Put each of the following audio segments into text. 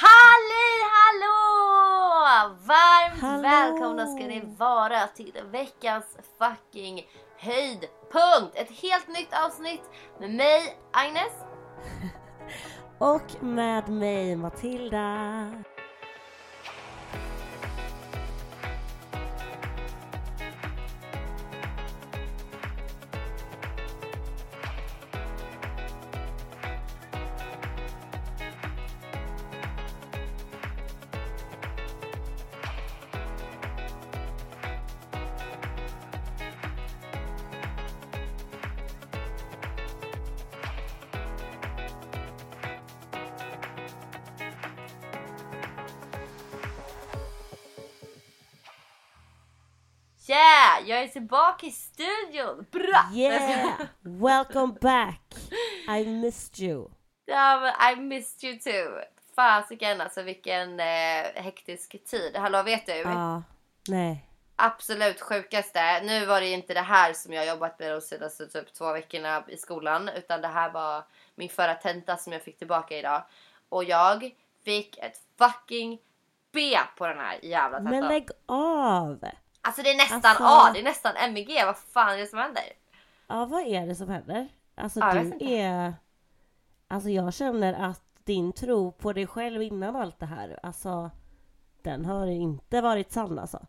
Halli hallå! Varmt Hallå! välkomna ska ni vara till veckans fucking höjdpunkt! Ett helt nytt avsnitt med mig, Agnes. Och med mig Matilda. Jag är tillbaka i studion! Bra! Yeah! Welcome back! I missed you. Ja, men I missed you too. Fasiken alltså vilken eh, hektisk tid. Hallå vet du? Ja, nej. absolut sjukaste. Nu var det inte det här som jag jobbat med de senaste typ två veckorna i skolan. Utan det här var min förra tenta som jag fick tillbaka idag. Och jag fick ett fucking B på den här jävla tentan. Men lägg av! Alltså det är nästan Alltså- A, det är nästan MEG. Vad fan är det som händer? Ja, vad är det som händer? Alltså Ja, du är... Alltså jag känner att din tro på dig själv innan allt det här, alltså den har inte varit sann alltså.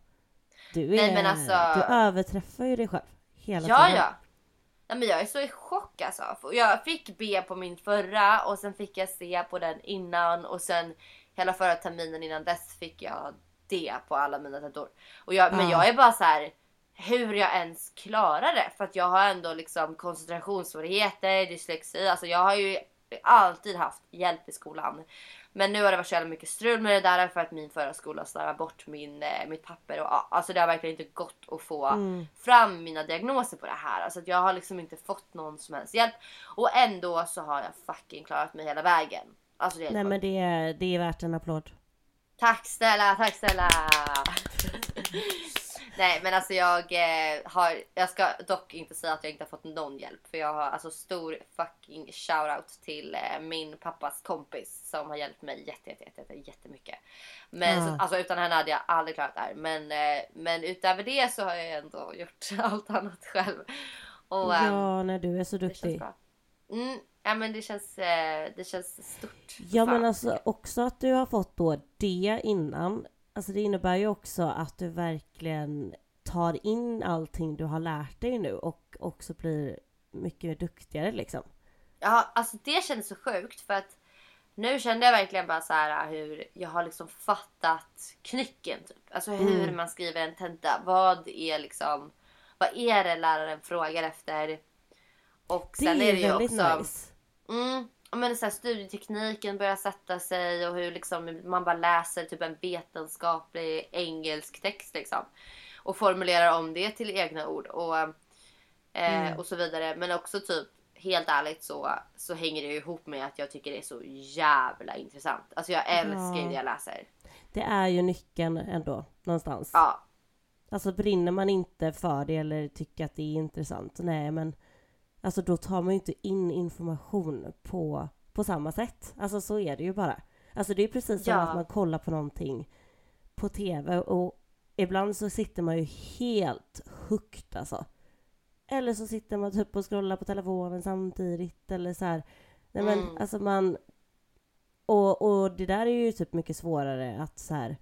Du är... Nej, men alltså- Du överträffar ju dig själv hela Ja, tiden. ja. Nej, men jag är så i chock alltså. Jag fick B på min förra och sen fick jag C på den innan och sen hela förra terminen innan dess fick jag D på alla mina tentor. Och jag, Men Ja. jag är bara så här hur jag ens klarar det. För att jag har ändå liksom koncentrationssvårigheter, dyslexi. Alltså jag har ju alltid haft hjälp i skolan. Men nu har det varit så jävla mycket strul med det där för att min förra skola slarvade bort min, eh, mitt papper. Och, alltså det har verkligen inte gått att få Mm. fram mina diagnoser på det här. Alltså jag har liksom inte fått någon som helst hjälp. Och ändå så har jag fucking klarat mig hela vägen. Alltså det är Nej men det är, det är värt en applåd. Tack snälla, tack snälla! Nej men alltså jag eh, har, jag ska dock inte säga att jag inte har fått någon hjälp. För jag har alltså stor fucking shoutout till eh, min pappas kompis som har hjälpt mig jätte, jätte, jätte, jätte, jättemycket. Men Ja. så, alltså utan henne hade jag aldrig klarat det här. Men, eh, men utöver det så har jag ändå gjort allt annat själv. Och, ehm, Ja, när du är så duktig. Mm, ja men det känns, eh, det känns stort. Ja Fan. men alltså också att du har fått då det innan. Alltså det innebär ju också att du verkligen tar in allting du har lärt dig nu och också blir mycket duktigare liksom. Ja, alltså det kändes så sjukt för att nu kände jag verkligen bara så här hur jag har liksom fattat knycken typ. Alltså hur Mm. man skriver en tenta. Vad är liksom, vad är det läraren frågar efter? Och Det sen är är det ju också, nice. Mm, men så här, studietekniken börjar sätta sig och hur liksom man bara läser typ en vetenskaplig engelsk text liksom. Och formulerar om det till egna ord och, eh, Mm. och så vidare. Men också typ helt ärligt så, så hänger det ihop med att jag tycker det är så jävla intressant. Alltså jag älskar Ja. det jag läser. Det är ju nyckeln ändå någonstans. Ja, Alltså brinner man inte för det eller tycker att det är intressant, nej men alltså då tar man ju inte in information på, på samma sätt. Alltså så är det ju bara. Alltså det är precis som Ja. att man kollar på någonting på tv och ibland så sitter man ju helt hooked alltså. Eller så sitter man typ och scrollar på telefonen samtidigt eller så här. Nej men Mm. alltså man... Och, och det där är ju typ mycket svårare att så här...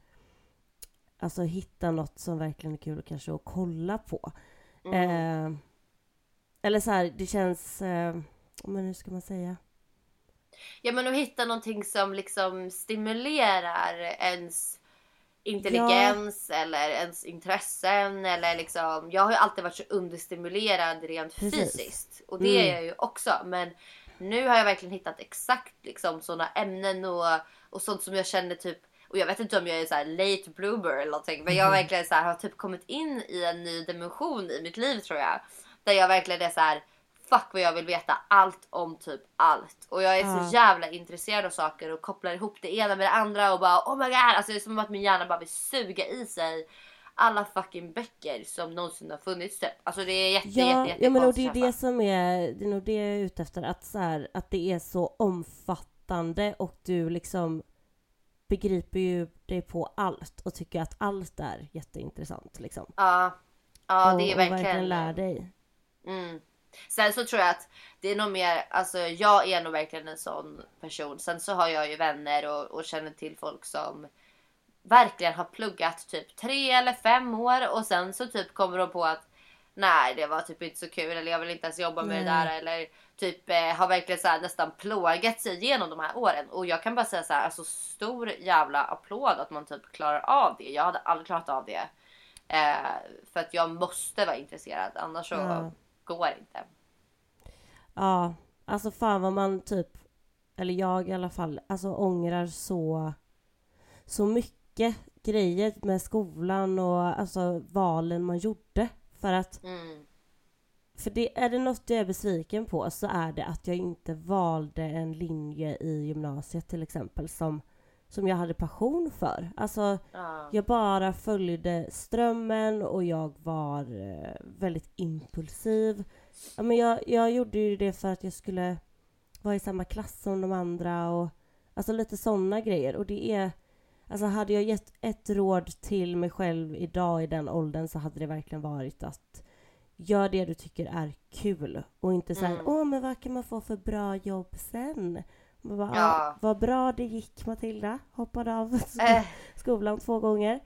Alltså hitta något som verkligen är kul kanske att kolla på. mm. Eh, eller så här, det känns... Eh, men hur ska man säga? ja men att hitta någonting som liksom stimulerar ens intelligens eller ens intressen eller liksom. Jag har ju alltid varit så understimulerad rent Precis. fysiskt och det är Mm. jag ju också. Men Nu har jag verkligen hittat exakt liksom sådana ämnen och, och sånt som jag känner typ och jag vet inte om jag är så här late bloomer eller någonting men jag verkligen så här, har typ kommit in i en ny dimension i mitt liv tror jag. Där jag verkligen är så här fuck vad jag vill veta allt om typ allt. Och jag är så jävla intresserad av saker och kopplar ihop det ena med det andra och bara oh my god. Alltså det är som att min hjärna bara vill suga i sig alla fucking böcker som någonsin har funnits typ. Alltså det är jätte, Ja, jätte, ja men och det är det som är, det är nog det jag är ute efter, att, så här, att det är så omfattande och du liksom begriper ju dig på allt och tycker att allt är jätteintressant liksom. Ja, ja och, det är och verkligen... verkligen lär dig. Mm. Sen så tror jag att det är nog mer, alltså jag är nog verkligen en sån person. Sen så har jag ju vänner och, och känner till folk som verkligen har pluggat typ tre eller fem år och sen så typ kommer de på att nej det var typ inte så kul eller jag vill inte ens jobba med det Nej. där eller typ eh, har verkligen så här nästan plågat sig igenom de här åren och jag kan bara säga så här alltså stor jävla applåd att man typ klarar av det. Jag hade aldrig klarat av det. Eh, för att jag måste vara intresserad annars så Ja. Går inte. Ja, alltså fan vad man typ, eller jag i alla fall, alltså ångrar så, så mycket grejer med skolan och alltså valen man gjorde. För att, Mm. för det, är det något jag är besviken på så är det att jag inte valde en linje i gymnasiet till exempel som, som jag hade passion för. Alltså, Ja. jag bara följde strömmen och jag var eh, väldigt impulsiv. Ja, men jag, jag gjorde ju det för att jag skulle vara i samma klass som de andra och alltså lite sådana grejer. Och det är, alltså hade jag gett ett råd till mig själv idag i den åldern så hade det verkligen varit att gör det du tycker är kul och inte så här, Mm. åh men vad kan man få för bra jobb sen? Bara, Ja. ja. Vad bra det gick Matilda, hoppade av Eh, skolan två gånger.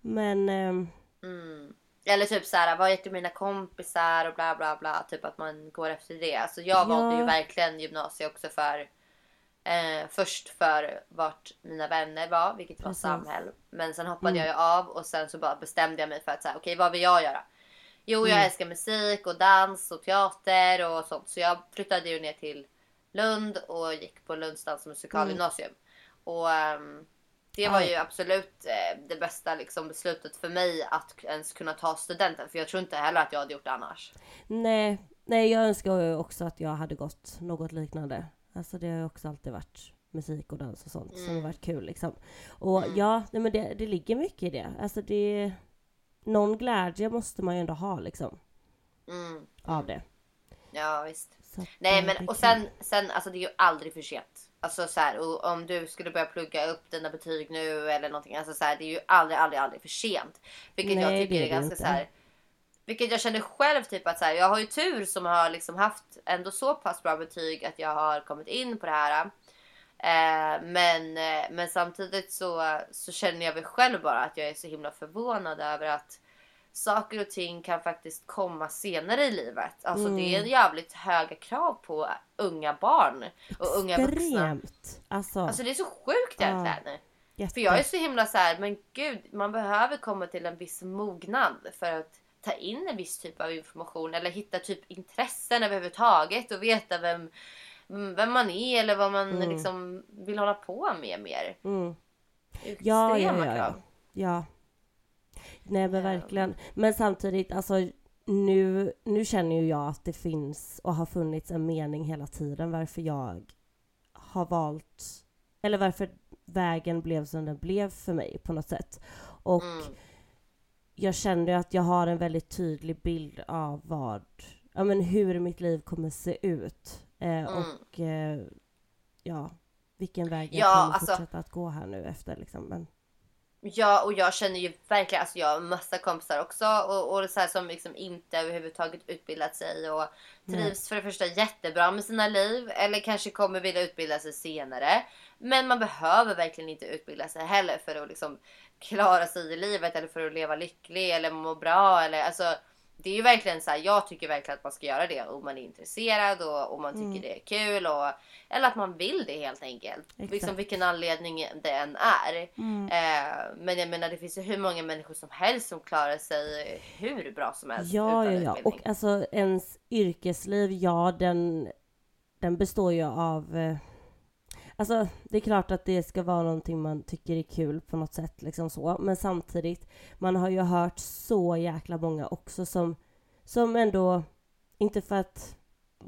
Men ehm, mm. Eller typ så här, vad heter mina kompisar och bla bla bla. Typ att man går efter det. Alltså jag valde ju Ja. verkligen gymnasiet också för eh, först för vart mina vänner var, vilket var Precis. Samhäll. Men sen hoppade Mm. jag ju av och sen så bara bestämde jag mig för att säga okej vad vill jag göra? Jo jag Mm. älskar musik och dans och teater och sånt. Så jag flyttade ju ner till Lund och gick på Lunds dans och musikalgymnasium. Och ehm, det var Mm. Ju absolut eh, det bästa liksom, beslutet för mig att ens kunna ta studenten. För jag tror inte heller att jag hade gjort det annars. nej, nej, jag önskar ju också att jag hade gått något liknande. Alltså det har ju också alltid varit musik och dans och sånt som har varit kul liksom. Och Mm. ja, nej, men det, det ligger mycket i det. Alltså det... Någon glädje måste man ju ändå ha liksom, Mm. av det. Ja visst. Så Nej eh, men och sen, sen alltså det är ju aldrig för sent. Alltså så här, och om du skulle börja plugga upp dina betyg nu eller någonting. Alltså så här, det är ju aldrig, aldrig, aldrig för sent. Vilket jag Nej, tycker det är är ganska inte. så här. Vilket jag känner själv typ att så här, jag har ju tur som har liksom haft ändå så pass bra betyg att jag har kommit in på det här. Eh, men, eh, men samtidigt så, så känner jag väl själv bara att jag är så himla förvånad över att saker och ting kan faktiskt komma senare i livet. Alltså det Mm. är jävligt höga krav på unga barn och unga vuxna. Extremt! Alltså, Alltså det är så sjukt egentligen. jätte. För jag är så himla så här, men gud, man behöver komma till en viss mognad för att ta in en viss typ av information eller hitta typ intressen överhuvudtaget och veta vem, vem man är eller vad man Mm. liksom vill hålla på med mer. Mm. Det Ja, ja, ja, ja. ja. Nej men verkligen. Men samtidigt, alltså nu, nu känner ju jag att det finns och har funnits en mening hela tiden varför jag har valt, eller varför vägen blev som den blev för mig på något sätt. Och Mm. jag kände att jag har en väldigt tydlig bild av vad, ja men hur mitt liv kommer se ut. Eh, Mm. Och eh, ja, vilken väg jag Ja, kommer alltså- fortsätta att gå här nu efter liksom. Men, Ja och jag känner ju verkligen, alltså jag har massa kompisar också och, och så här som liksom inte överhuvudtaget utbildat sig och trivs för det första jättebra med sina liv eller kanske kommer vilja utbilda sig senare. Men man behöver verkligen inte utbilda sig heller för att liksom klara sig i livet eller för att leva lycklig eller må bra eller alltså det är ju verkligen så här, jag tycker verkligen att man ska göra det om man är intresserad och om man tycker Mm. det är kul och eller att man vill det helt enkelt. Exakt. Liksom vilken anledning det än är. Mm. Eh, men jag menar det finns ju hur många människor som helst som klarar sig hur bra som helst Ja, ja, utan ja. utbildning. Och alltså ens yrkesliv, ja den, den består ju av eh, Alltså det är klart att det ska vara någonting man tycker är kul på något sätt liksom så. Men samtidigt, man har ju hört så jäkla många också som, som ändå, inte för att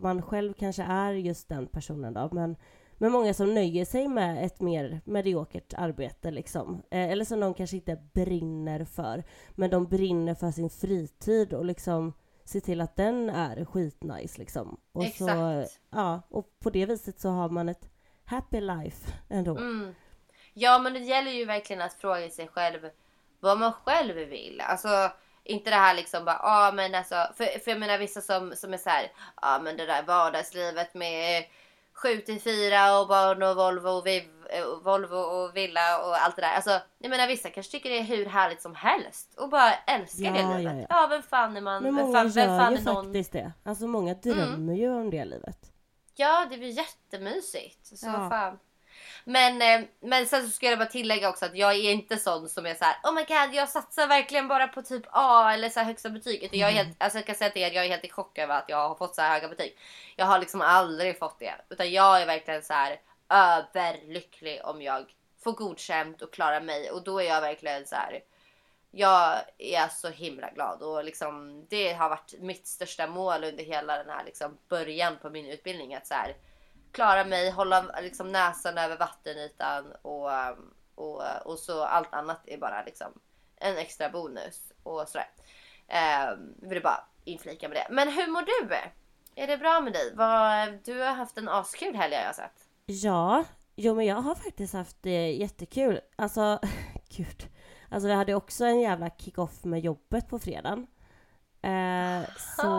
man själv kanske är just den personen då, men, men många som nöjer sig med ett mer mediokert arbete liksom. Eh, eller som de kanske inte brinner för, men de brinner för sin fritid och liksom se till att den är skitnice liksom. Och Exakt. Så, ja, och på det viset så har man ett happy life ändå. Mm. Ja men det gäller ju verkligen att fråga sig själv vad man själv vill. Alltså inte det här liksom bara, ja ah, men alltså, för, för jag menar vissa som, som är så här, ja ah, men det där vardagslivet med 7 till 4 och barn och Volvo och, viv, Volvo och villa och allt det där. Alltså jag menar vissa kanske tycker det är hur härligt som helst och bara älskar Ja, det ja, livet. ja. Ja, vem fan är man? Men vem många fan, vem gör fan ju är någon? faktiskt det. Alltså många drömmer ju om det livet. Ja, det blir jättemysigt. Så Ja. fan. Men, eh, men sen så ska jag bara tillägga också att jag är inte sån som är så här: oh my god jag satsar verkligen bara på typ A eller så här högsta betyg. Utan jag, är helt, alltså jag kan säga till er, jag är helt i chock över att jag har fått så här höga betyg. Jag har liksom aldrig fått det. Utan jag är verkligen så här överlycklig om jag får godkänt och klarar mig. Och då är jag verkligen så här. Jag är så himla glad och liksom det har varit mitt största mål under hela den här liksom början på min utbildning. Att så här, klara mig, hålla liksom näsan över vattenytan och, och, och så allt annat är bara liksom en extra bonus och sådär. Eh, vill bara inflika med det. Men hur mår du? Är det bra med dig? Vad, du har haft en askul helg har jag sett. Ja, jo men jag har faktiskt haft det jättekul. Alltså, gud. Alltså vi hade också en jävla kick-off med jobbet på fredagen. Eh, så...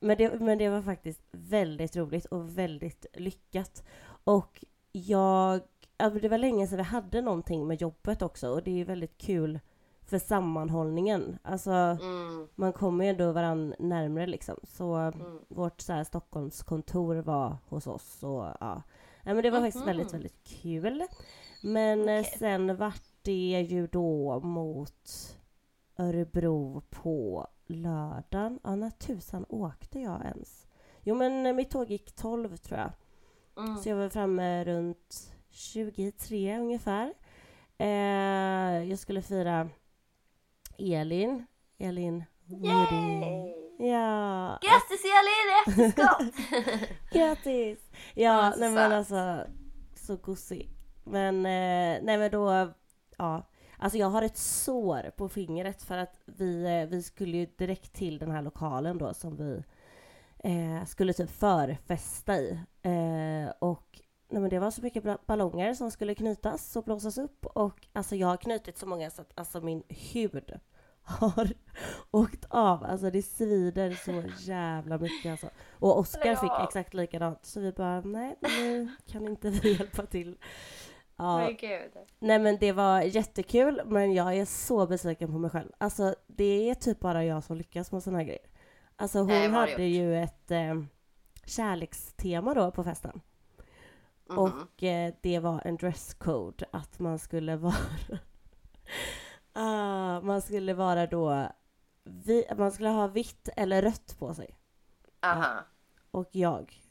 Men det, men det var faktiskt väldigt roligt och väldigt lyckat. Och jag... Alltså det var länge sedan vi hade någonting med jobbet också och det är ju väldigt kul för sammanhållningen. Alltså Mm, man kommer ju ändå varandra närmare liksom. Så mm. vårt så här, Stockholmskontor var hos oss och ja. Nej, men det var faktiskt Mhm. väldigt, väldigt kul. Men eh, Okej. sen vart det ju då mot Örebro på lördagen. Ja, när tusan åkte jag ens? Jo, men eh, mitt tåg gick 12 tror jag. Mm. Så jag var framme runt 23 ungefär. Eh, jag skulle fira Elin. Elin. Yay! Ja, Grattis Elin, efterskott! grattis! Ja, nej men alltså så gosig. Men, eh, nej men då, ja. Alltså jag har ett sår på fingret för att vi, eh, vi skulle ju direkt till den här lokalen då som vi eh, skulle typ förfesta i. Eh, och nej men det var så mycket ballonger som skulle knytas och blåsas upp och alltså jag har knutit så många så att alltså min hud har åkt av. Alltså det svider så jävla mycket alltså. Och Oskar fick exakt likadant så vi bara nej nu kan inte vi hjälpa till. Ja, Men gud. Nej men det var jättekul men jag är så besviken på mig själv. Alltså det är typ bara jag som lyckas med såna här grejer. Alltså hon Nej, hade ju ett eh, kärlekstema då på festen. Mhm. Och eh, det var en dresscode att man skulle vara... ah, man skulle vara då... Vi, man skulle ha vitt eller rött på sig. Aha. Och jag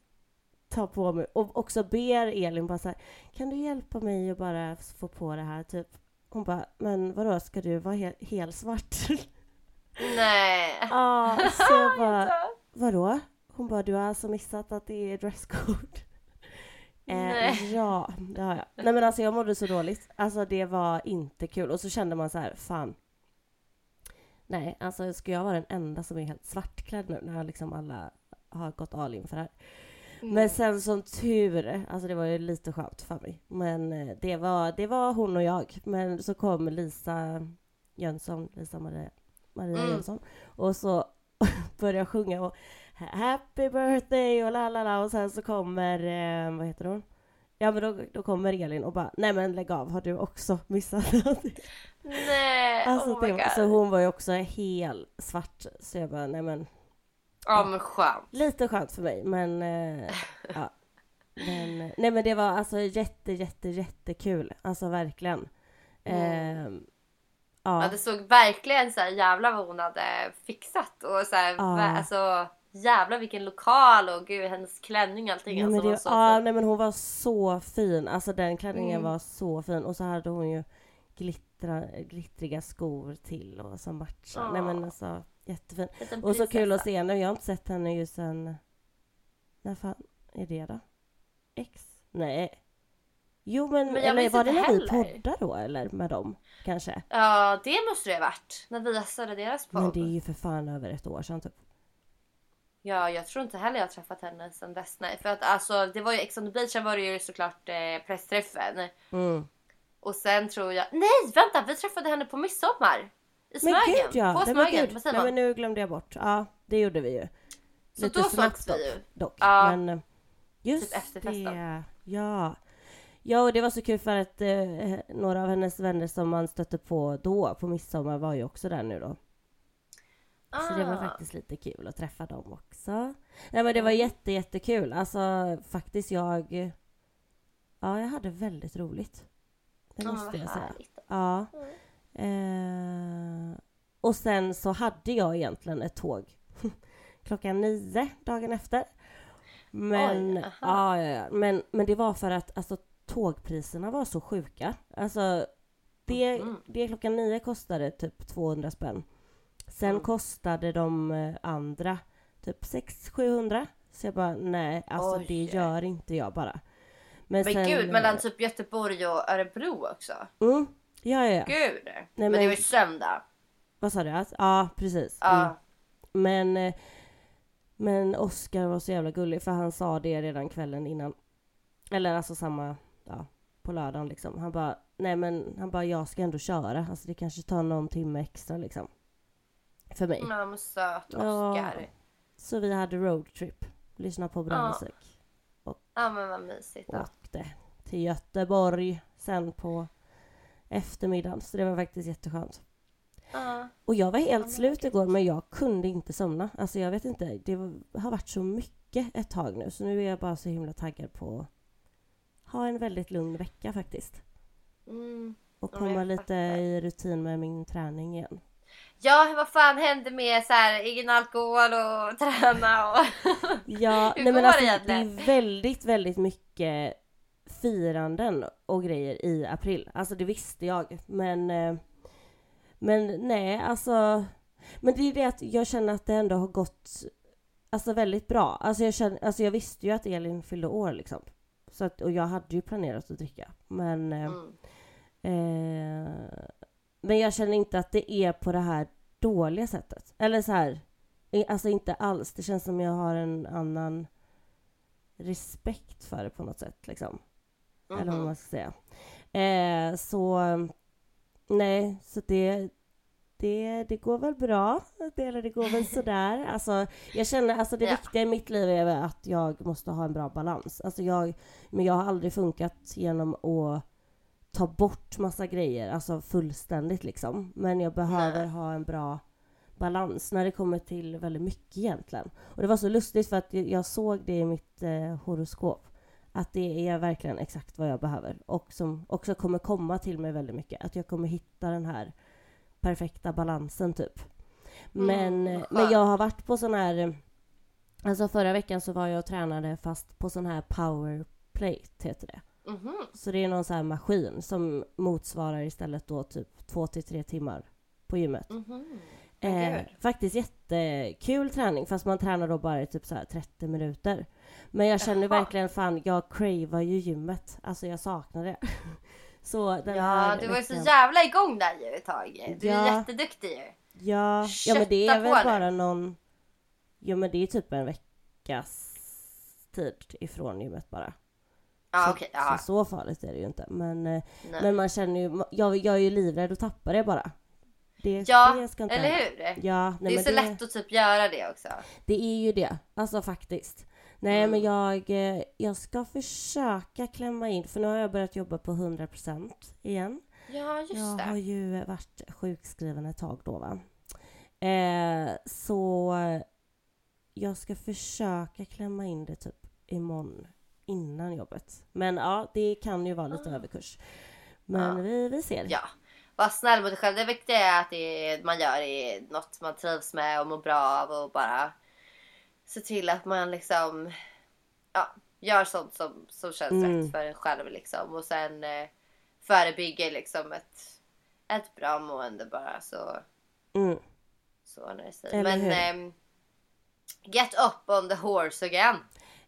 tar på mig och också ber Elin bara så här, kan du hjälpa mig att bara få på det här typ? Hon bara, men vadå ska du vara hel, helt svart? Nej. Ja, så jag bara, vadå? Hon bara, du har alltså missat att det är dresscode? Eh, ja, det har jag. Nej men alltså jag mådde så dåligt. Alltså det var inte kul. Och så kände man så här, fan. Nej, alltså ska jag vara den enda som är helt svartklädd nu när liksom alla har gått all in för det här? Mm. Men sen som tur, alltså det var ju lite skönt för mig. Men eh, det var, det var hon och jag. Men så kom Lisa Jönsson, Lisa Maria, Maria Mm. Jönsson. Och så började jag sjunga och Happy birthday och la la la och sen så kommer, eh, vad heter hon? Ja men då, då kommer Elin och bara, nej men lägg av, har du också missat någonting? Nej. Alltså, oh my det, god. så hon var ju också helt svart, så jag bara, nej men Ja men skönt. Lite skönt för mig, men eh, ja. Men, nej men det var alltså jätte, jätte, jättekul. Alltså verkligen. Mm. Eh, ja. Ja det såg verkligen så här jävla vad hon hade fixat och så här, Ja. alltså jävlar vilken lokal och gud hennes klänning och allting. Nej, alltså, men, var det, ja, nej men hon var så fin. Alltså den klänningen Mm. var så fin. Och så hade hon ju glittra, glittriga skor till och som matchade. Nej men alltså jättefin. Och så kul att se henne. Jag har inte sett henne ju sen... När fan är det då? X? Nej. Jo men, Men eller var det när vi poddade då eller med dem? Kanske? Ja det måste det ha varit. När vi gästade deras podd. Men det är ju för fan över ett år sedan typ. Ja jag tror inte heller jag har träffat henne sen dess. Nej för att alltså det var ju Ex on the beach sen var det ju såklart eh, pressträffen. Mm. Och sen tror jag, nej vänta vi träffade henne på midsommar. I Men Smögen. gud ja! På Nej, men, Smögen, vad säger Nej, men nu glömde jag bort. Ja, det gjorde vi ju. Så då sågs vi ju. dock. Ja. Men eh, just Typ efterfest då. det. Ja. Ja, och det var så kul för att eh, några av hennes vänner som man stötte på då på midsommar var ju också där nu då. Så det var Ah. faktiskt lite kul att träffa dem också. Nej men det var jätte jättekul. Alltså faktiskt jag... Ja, jag hade väldigt roligt. Det men måste jag säga. Ja. Mm. Eh, och sen så hade jag egentligen ett tåg klockan nio dagen efter. Men, Oj, ja, ja, ja. men, men det var för att alltså, tågpriserna var så sjuka. Alltså, det, Mhm. det klockan nio kostade typ 200 spänn. Sen Mm. kostade de eh, andra typ 600-700. Så jag bara, nej, alltså Oj. det gör inte jag bara. Men, Men sen, gud mellan typ Göteborg och Örebro också. Mm, ja, ja, ja. Gud. men, men- det var ju söndag. Vad sa du? Alltså, Ja, precis. Ja. Mm. Men, eh, men Oscar var så jävla gullig för han sa det redan kvällen innan. Eller alltså samma, ja, på lördagen liksom. Han bara, nej men han bara, jag ska ändå köra. Alltså det kanske tar någon timme extra liksom. För mig. Ja men söt Ja. Oscar. Så vi hade roadtrip. Lyssna på bra Ja. musik. Ja men vad mysigt då. Åkte till Göteborg sen på eftermiddagen. Så det var faktiskt jätteskönt. Ja. Och jag var helt men slut igår men jag kunde inte somna. Alltså jag vet inte, det har varit så mycket ett tag nu så nu är jag bara så himla taggad på att ha en väldigt lugn vecka faktiskt. Mm. Och komma lite i rutin med min träning igen. Ja vad fan hände med så här, ingen alkohol och träna och... Ja, Hur nej men alltså det är väldigt, väldigt mycket firanden och grejer i april. Alltså det visste jag. Men, eh, men nej, alltså. Men det är det att jag känner att det ändå har gått alltså väldigt bra. Alltså jag, känner, alltså jag visste ju att Elin fyllde år liksom. Så att, och jag hade ju planerat att dricka. Men, eh, Mm. eh, men jag känner inte att det är på det här dåliga sättet. Eller så här, alltså inte alls. Det känns som jag har en annan respekt för det på något sätt liksom. Eller vad man ska säga. Eh, så nej, så det, det, det går väl bra. Det, eller det går väl sådär. Alltså, jag känner, alltså det Ja. viktiga i mitt liv är att jag måste ha en bra balans. Alltså jag, men jag har aldrig funkat genom att ta bort massa grejer, alltså fullständigt liksom. Men jag behöver Nej. ha en bra balans när det kommer till väldigt mycket egentligen. Och det var så lustigt för att jag- jag såg det i mitt eh, horoskop. Att det är verkligen exakt vad jag behöver och som också kommer komma till mig väldigt mycket. Att jag kommer hitta den här perfekta balansen typ. Men, Mm, eh, men jag har varit på sån här... eh, Alltså förra veckan så var jag och tränade fast på sån här power plate heter det. Mhm. Så det är någon sån här maskin som motsvarar istället då typ två till tre timmar på gymmet. Mhm. Eh, faktiskt jättekul träning fast man tränar då bara i typ så här 30 minuter. Men jag känner verkligen fan, jag cravar ju gymmet. Alltså jag saknar det. så den Ja här du var ju så veckan- jävla igång där ju ett tag. Du är Ja. jätteduktig ju. Ja, ja men det Kötta är väl nu. bara någon... Ja men det är typ en veckas tid ifrån gymmet bara. Ja så, okej, ja. så, så farligt är det ju inte. Men, eh, Nej. men man känner ju... Jag, jag är ju livrädd att tappa det bara. Det, Ja, det eller hända. hur? Ja, nej, det är så det, lätt att typ göra det också. det är ju det. Alltså faktiskt. Nej Mm. men jag, eh, jag ska försöka klämma in, för nu har jag börjat jobba på 100% igen. Ja just Jag det. har ju varit sjukskriven ett tag då va. Eh, så jag ska försöka klämma in det typ imorgon innan jobbet. Men ja, det kan ju vara lite Ah. överkurs. Men Ja. vi, vi ser. Ja. Var snäll mot dig själv. Det viktiga är att det är, man gör det något man trivs med och mår bra av och bara se till att man liksom ja, gör sånt som, som känns Mm. rätt för en själv liksom. Och sen eh, förebygger liksom ett, ett bra mående bara så, Mm. så ordnar det Men ehm, get up on the horse again.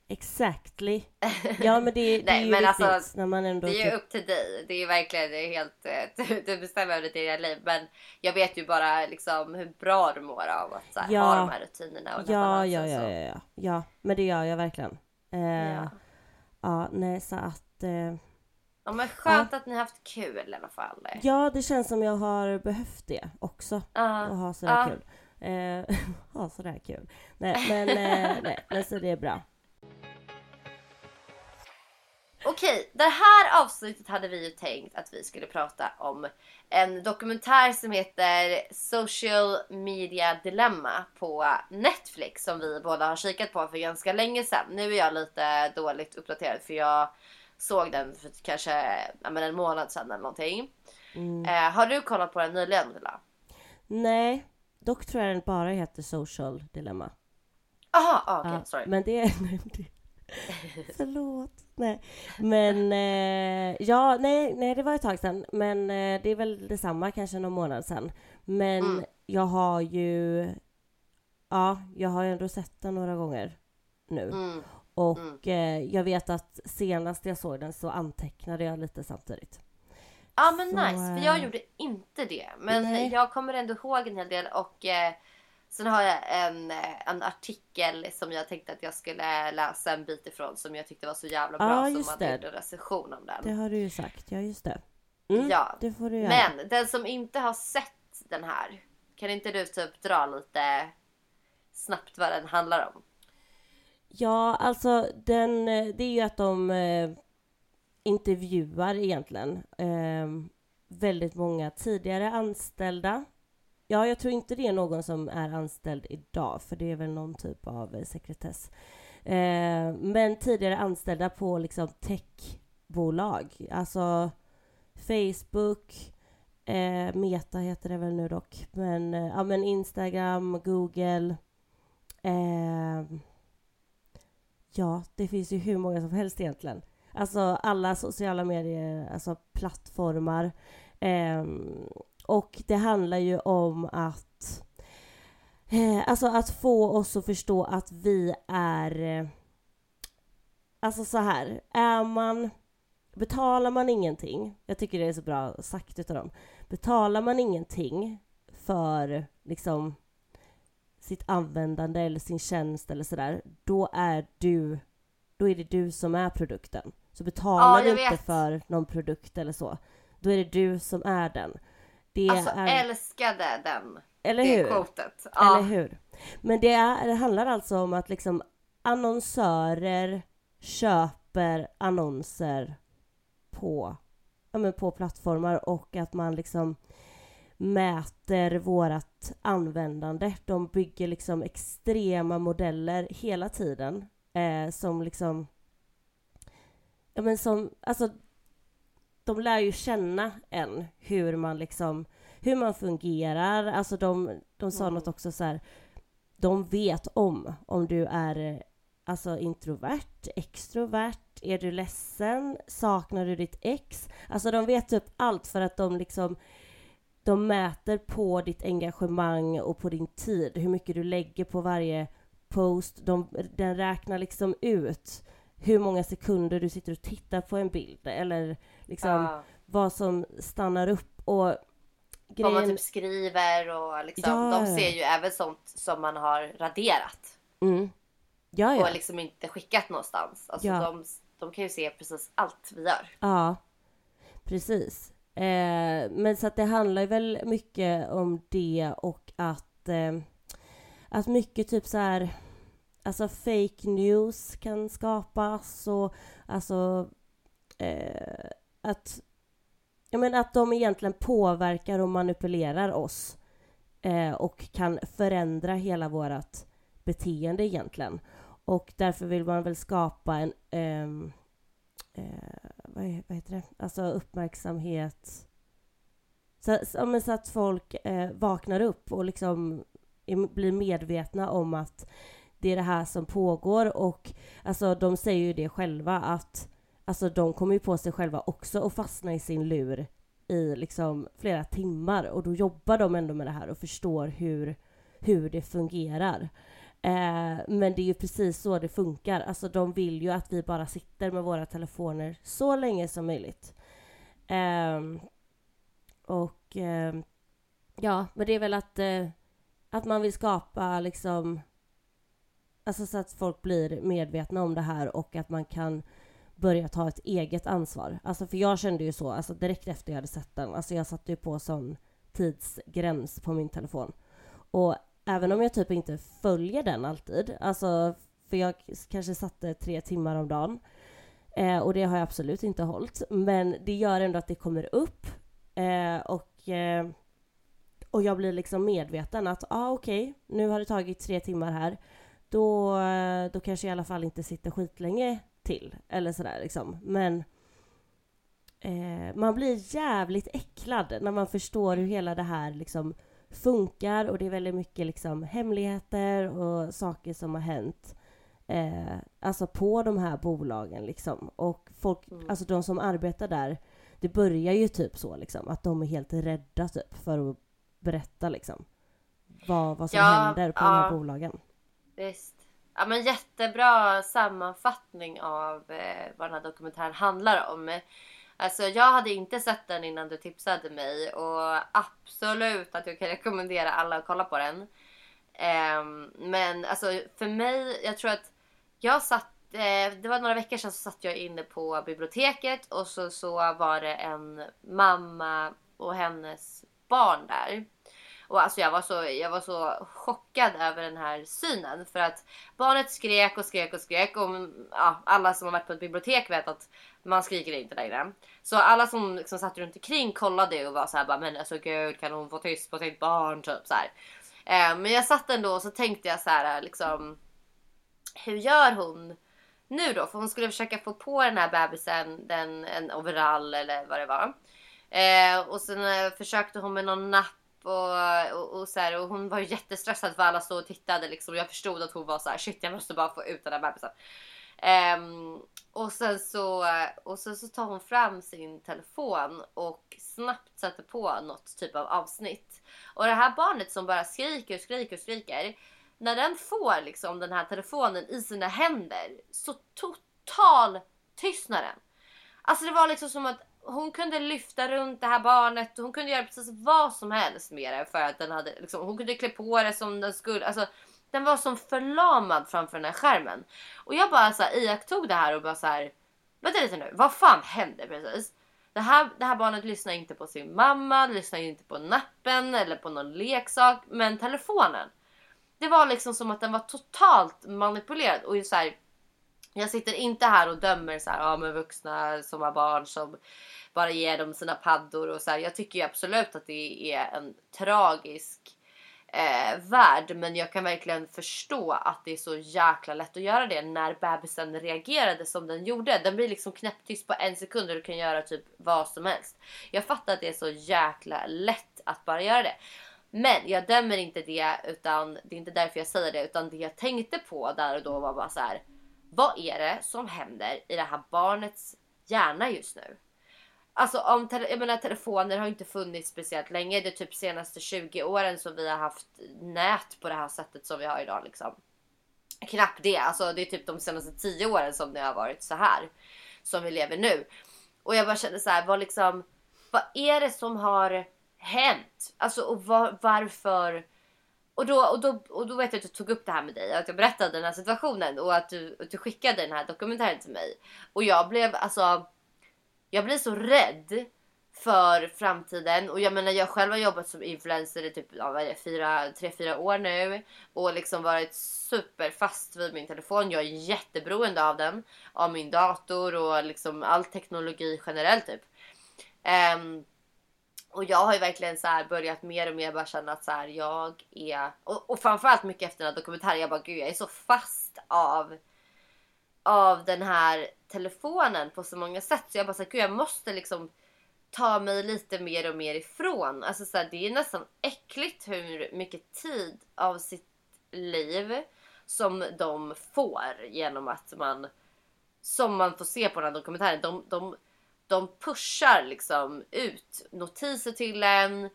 Exactly. Ja men det, det Nej, är ju men alltså, när man ändå Det är ju typ, upp till dig. Det är verkligen det är helt... eh, Du, du bestämmer över ditt egna liv. Men jag vet ju bara liksom hur bra du mår av att här, Ja. ha de här rutinerna och ja, ja, ja, så. ja, ja, ja. Men det gör jag verkligen. Eh, Ja. ja. nej så att eh, Ja men skönt att ni har haft kul i alla fall. Ja, det känns som jag har behövt det också. Ja. Att ha sådär Ja. kul. Eh, ha sådär kul. Nej, men, eh, nej, men så det är bra. Okej, det här avsnittet hade vi ju tänkt att vi skulle prata om en dokumentär som heter Social Media Dilemma på Netflix som vi båda har kikat på för ganska länge sedan. Nu är jag lite dåligt uppdaterad för jag såg den för kanske ja, men en månad sedan eller någonting. Mm. Eh, har du kollat på den nyligen Villa? Nej, dock tror jag den bara heter Social Dilemma. Aha, ah, okej, Ja, sorry. men det är... Förlåt. Nej. Men eh, ja, nej, nej, det var ett tag sedan. Men eh, det är väl detsamma, kanske någon månad sedan. Men Mm. jag har ju... Ja, jag har ju ändå sett den några gånger nu. Mm. Och eh, jag vet att senast jag såg den så antecknade jag lite samtidigt. Ja men Så, nice, för jag eh, gjorde inte det. Men nej. jag kommer ändå ihåg en hel del och eh, sen har jag en, eh, en artikel som jag tänkte att jag skulle läsa en bit ifrån som jag tyckte var så jävla bra Ja, som det. gjort en recension om den. Det har du ju sagt, ja just det. Mm, Ja, det får du göra. Men den som inte har sett den här, kan inte du typ dra lite snabbt vad den handlar om? Ja, alltså den, eh, det är ju att de eh, intervjuar egentligen eh, väldigt många tidigare anställda. Ja, jag tror inte det är någon som är anställd idag, för det är väl någon typ av eh, sekretess. Eh, men tidigare anställda på liksom techbolag, alltså Facebook, eh, Meta heter det väl nu dock, men, eh, ja, men Instagram, Google, eh, Ja, det finns ju hur många som helst egentligen. Alltså alla sociala medier, alltså plattformar. Ehm, och det handlar ju om att eh, Alltså att få oss att förstå att vi är eh, Alltså så här, är man Betalar man ingenting, jag tycker det är så bra sagt utav dem. Betalar man ingenting för liksom sitt användande eller sin tjänst eller sådär, då är du, då är det du som är produkten. Så betalar Ja, du inte vet. för någon produkt eller så, då är det du som är den. Det Alltså är, älskade den, eller det hur? quotet. Ja. Eller hur? Men det, är, det handlar alltså om att liksom annonsörer köper annonser på, ja, men på plattformar och att man liksom mäter vårat användande. De bygger liksom extrema modeller hela tiden eh, som liksom ja men som, alltså de lär ju känna en hur man liksom hur man fungerar. Alltså de, de sa Mm. något också så här. De vet om om du är alltså introvert, extrovert, är du ledsen, saknar du ditt ex? Alltså de vet typ allt för att de liksom de mäter på ditt engagemang och på din tid, hur mycket du lägger på varje post. De, den räknar liksom ut hur många sekunder du sitter och tittar på en bild eller liksom Ja. vad som stannar upp och Vad man grejen... typ skriver och liksom, Ja. de ser ju även sånt som man har raderat. Mm. Ja, ja. och liksom inte skickat någonstans. Alltså Ja. de, de kan ju se precis allt vi gör. Ja, precis. Eh, men så att det handlar ju väl mycket om det och att, eh, att mycket typ så här, alltså fake news kan skapas och alltså eh, att, jag menar att de egentligen påverkar och manipulerar oss eh, och kan förändra hela vårt beteende egentligen. Och därför vill man väl skapa en ehm, eh, vad, är, vad heter det? Alltså uppmärksamhet. Så, så, men så att folk eh, vaknar upp och liksom är, blir medvetna om att det är det här som pågår och alltså de säger ju det själva att alltså de kommer ju på sig själva också och fastna i sin lur i liksom flera timmar och då jobbar de ändå med det här och förstår hur, hur det fungerar. Eh, men det är ju precis så det funkar. Alltså de vill ju att vi bara sitter med våra telefoner så länge som möjligt. Eh, och eh, ja, men det är väl att, eh, att man vill skapa liksom Alltså så att folk blir medvetna om det här och att man kan börja ta ett eget ansvar. Alltså för jag kände ju så, alltså direkt efter jag hade sett den, alltså jag satte ju på sån tidsgräns på min telefon. Och även om jag typ inte följer den alltid, alltså för jag kanske satte tre timmar om dagen eh, och det har jag absolut inte hållit, men det gör ändå att det kommer upp eh, och eh, och jag blir liksom medveten att ah, okej, okay, nu har det tagit tre timmar här. Då, eh, då kanske jag i alla fall inte sitter skitlänge till. Eller sådär liksom. Men eh, man blir jävligt äcklad när man förstår hur hela det här liksom funkar och det är väldigt mycket liksom hemligheter och saker som har hänt. Eh, alltså på de här bolagen liksom. Och folk, mm. alltså de som arbetar där, det börjar ju typ så liksom att de är helt rädda typ för att berätta liksom vad, vad som ja, händer på ja. de här bolagen. Visst. Ja men jättebra sammanfattning av eh, vad den här dokumentären handlar om. Alltså jag hade inte sett den innan du tipsade mig och absolut att jag kan rekommendera alla att kolla på den. Eh, men alltså för mig, jag tror att jag satt eh, det var några veckor sedan så satt jag inne på biblioteket och så, så var det en mamma och hennes barn där. Och alltså jag var, så, jag var så chockad över den här synen. För att barnet skrek och skrek och skrek. Och ja, alla som har varit på ett bibliotek vet att man skriker inte längre. Så alla som liksom satt runt omkring kollade och var så här bara men alltså gud kan hon få tyst på sitt barn typ så här. Eh, men jag satt ändå och så tänkte jag så här eh, liksom hur gör hon nu då? För hon skulle försöka få på den här bebisen den, en overall eller vad det var. Eh, och sen eh, försökte hon med någon napp och, och, och, så här, och hon var ju jättestressad för alla stod och tittade liksom. Jag förstod att hon var så här, shit jag måste bara få ut den här bebisen. Um, och sen så, och sen så tar hon fram sin telefon och snabbt sätter på något typ av avsnitt. Och det här barnet som bara skriker och skriker och skriker. När den får liksom den här telefonen i sina händer så total tystnaden. Alltså det var liksom som att hon kunde lyfta runt det här barnet hon kunde göra precis vad som helst med det för att den hade liksom, hon kunde klä på det som den skulle. Alltså, den var som förlamad framför den här skärmen. Och jag bara så här, iakttog det här och bara så här. Vänta lite nu, vad fan hände precis? Det här, det här barnet lyssnar inte på sin mamma, lyssnar inte på nappen eller på någon leksak, men telefonen. Det var liksom som att den var totalt manipulerad och så här, jag sitter inte här och dömer så här, ja, men vuxna som har barn som bara ger dem sina paddor och så här. Jag tycker absolut att det är en tragisk eh, värld men jag kan verkligen förstå att det är så jäkla lätt att göra det när bebisen reagerade som den gjorde. Den blir liksom knäpptyst på en sekund och du kan göra typ vad som helst. Jag fattar att det är så jäkla lätt att bara göra det. Men jag dömer inte det utan det är inte därför jag säger det utan det jag tänkte på där och då var bara så här vad är det som händer i det här barnets hjärna just nu? Alltså om jag menar, telefoner har inte funnits speciellt länge. Det är typ senaste 20 åren som vi har haft nät på det här sättet som vi har idag. Liksom. Knappt det. Alltså det är typ de senaste 10 åren som det har varit så här. Som vi lever nu. Och jag bara känner så här, vad liksom, vad är det som har hänt? Alltså och var, varför och då, och, då, och då vet jag att jag tog upp det här med dig, att jag berättade den här situationen och att du, att du skickade den här dokumentären till mig. Och jag blev alltså, jag blev så rädd för framtiden och jag menar jag själv har jobbat som influencer i typ ja, vad är fyra, tre, fyra år nu och liksom varit superfast vid min telefon. Jag är jätteberoende av den, av min dator och liksom all teknologi generellt typ. Um, och jag har ju verkligen så här börjat mer och mer bara känna att så här, jag är och, och framförallt mycket efter den här dokumentären. Jag bara gud, jag är så fast av av den här telefonen på så många sätt så jag bara så här, gud, jag måste liksom ta mig lite mer och mer ifrån. Alltså så här, det är nästan äckligt hur mycket tid av sitt liv som de får genom att man som man får se på den här dokumentären. De, de, de pushar liksom ut notiser till en,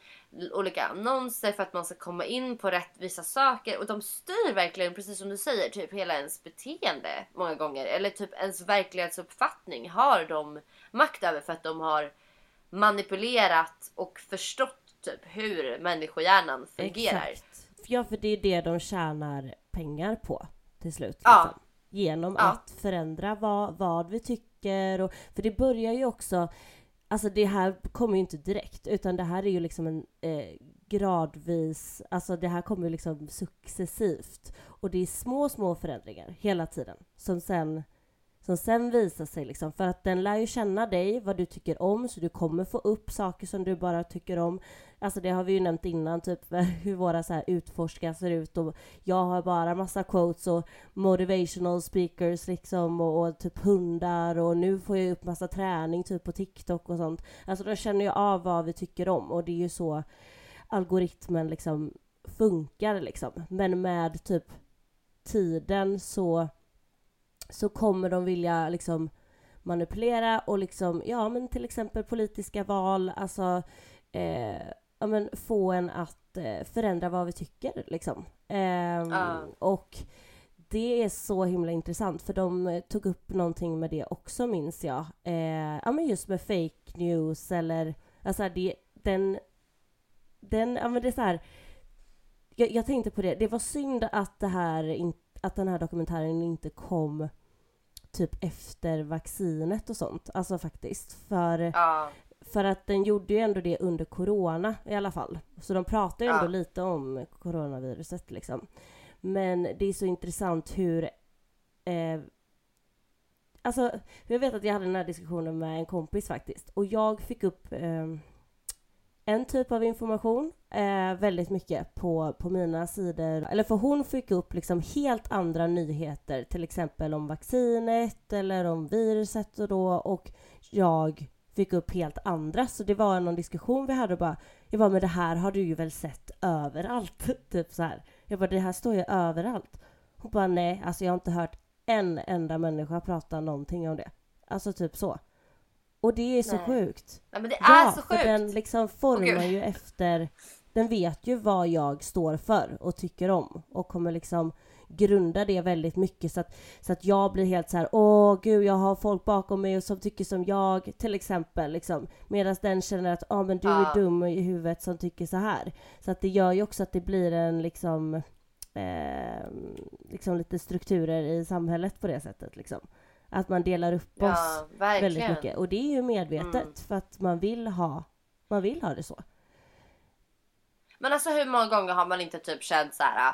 olika annonser för att man ska komma in på rättvisa saker och de styr verkligen precis som du säger typ hela ens beteende många gånger eller typ ens verklighetsuppfattning har de makt över för att de har manipulerat och förstått typ hur människohjärnan fungerar. Exakt. Ja, för det är det de tjänar pengar på till slut. Ja. Liksom. Genom Ja. att förändra vad, vad vi tycker. Och, för det börjar ju också, alltså det här kommer ju inte direkt, utan det här är ju liksom en eh, gradvis, alltså det här kommer ju liksom successivt. Och det är små, små förändringar hela tiden som sen som sen visar sig liksom, för att den lär ju känna dig, vad du tycker om, så du kommer få upp saker som du bara tycker om. Alltså det har vi ju nämnt innan, typ hur våra så här utforskare ser ut och jag har bara massa quotes och motivational speakers liksom och, och typ hundar och nu får jag upp massa träning typ på TikTok och sånt. Alltså de känner ju av vad vi tycker om och det är ju så algoritmen liksom funkar liksom. Men med typ tiden så så kommer de vilja liksom manipulera och liksom, ja men till exempel politiska val, alltså eh, ja, men få en att eh, förändra vad vi tycker liksom. Ja. Och det är så himla intressant för de eh, tog upp någonting med det också minns jag. Eh, ja men just med fake news eller, alltså det, den, den, ja men det är så här, jag, jag tänkte på det, det var synd att det här in, att den här dokumentären inte kom typ efter vaccinet och sånt, alltså faktiskt. För, Ja, för att den gjorde ju ändå det under corona i alla fall. Så de pratar ju ändå Ja. lite om coronaviruset liksom. Men det är så intressant hur... Eh, alltså, jag vet att jag hade den här diskussionen med en kompis faktiskt. Och jag fick upp eh, en typ av information eh, väldigt mycket på, på mina sidor. Eller för hon fick upp liksom helt andra nyheter, till exempel om vaccinet eller om viruset och då. Och jag fick upp helt andra. Så det var någon diskussion vi hade och bara, jag bara, men det här har du ju väl sett överallt? typ så här. Jag bara, det här står ju överallt. Hon bara, nej, alltså jag har inte hört en enda människa prata någonting om det. Alltså typ så. Och det är så Nej. sjukt. Nej, men det Ja, är så för sjukt. den liksom formar gud. ju efter... Den vet ju vad jag står för och tycker om och kommer liksom grunda det väldigt mycket så att, så att jag blir helt så här åh gud jag har folk bakom mig och som tycker som jag till exempel liksom medan den känner att ah, men du är Ja. dum i huvudet som tycker så här så att det gör ju också att det blir en liksom eh, liksom lite strukturer i samhället på det sättet liksom att man delar upp oss Ja, verkligen. väldigt mycket. Och det är ju medvetet Mm. för att man vill ha man vill ha det så. Men alltså hur många gånger har man inte typ känt så här.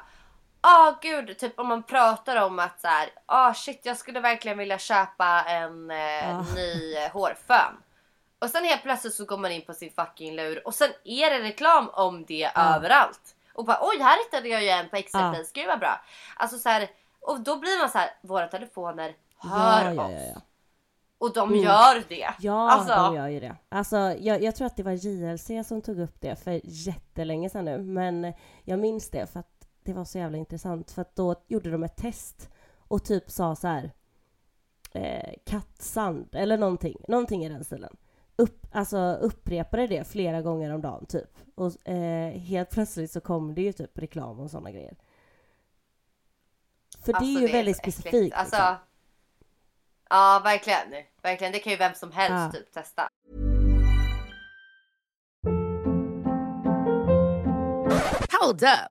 Ah gud, typ om man pratar om att så här, ah shit jag skulle verkligen vilja köpa en eh, Ja. ny eh, hårfön. Och sen helt plötsligt så går man in på sin fucking lur och sen är det reklam om det Ja. överallt. Och bara oj här hittade jag ju en på extra Ja. pris, gud vad bra. Alltså så här, och då blir man så här, våra telefoner hör ja, oss. ja, ja. Och de Mm. gör det. Ja, alltså, de gör ju det. Alltså, jag, jag tror att det var JLC som tog upp det för jättelänge sedan nu. Men jag minns det för att det var så jävla intressant. För att då gjorde de ett test och typ sa så här eh, kattsand eller någonting. Någonting i den stilen. Upp, alltså upprepade det flera gånger om dagen typ. Och eh, helt plötsligt så kom det ju typ reklam och sådana grejer. För det Alltså, är ju väldigt så äckligt. specifikt. Alltså, liksom. Ja verkligen. Verkligen. Det kan ju vem som helst Ja. typ testa. Hold up.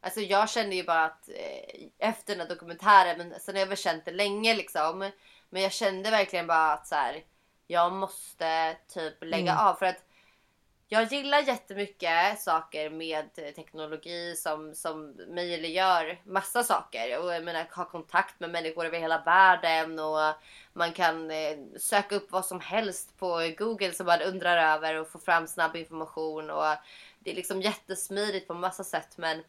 alltså jag kände ju bara att eh, efter den här dokumentären, men sen har jag väl känt det länge liksom. Men jag kände verkligen bara att så här, jag måste typ lägga av för att jag gillar jättemycket saker med teknologi som, som möjliggör massa saker. Och jag menar ha kontakt med människor över hela världen och man kan eh, söka upp vad som helst på Google som man undrar över och få fram snabb information. Och det är liksom jättesmidigt på massa sätt men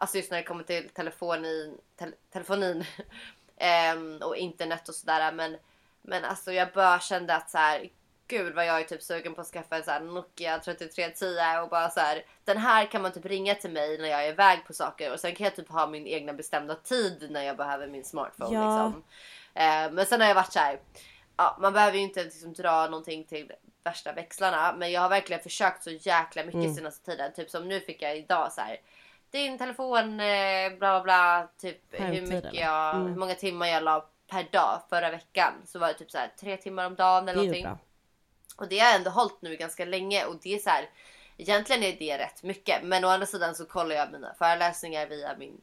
alltså just när det kommer till telefonin, tel telefonin ehm, och internet och sådär. Men, men alltså jag bara kände att så här, gud vad jag är typ sugen på att skaffa en så här Nokia 3310 och bara så här. Den här kan man typ ringa till mig när jag är iväg på saker och sen kan jag typ ha min egna bestämda tid när jag behöver min smartphone Ja. liksom. Eh, men sen har jag varit så här. Ja, man behöver ju inte liksom dra någonting till värsta växlarna men jag har verkligen försökt så jäkla mycket Mm. senaste tiden. Typ som nu fick jag idag så här. Din telefon eh, bla bla bla. Typ hur mycket jag, Mm. hur många timmar jag la per dag förra veckan. Så var det typ så här tre timmar om dagen eller någonting. bra. Och det har jag ändå hållit nu ganska länge och det är så här. Egentligen är det rätt mycket men å andra sidan så kollar jag mina föreläsningar via min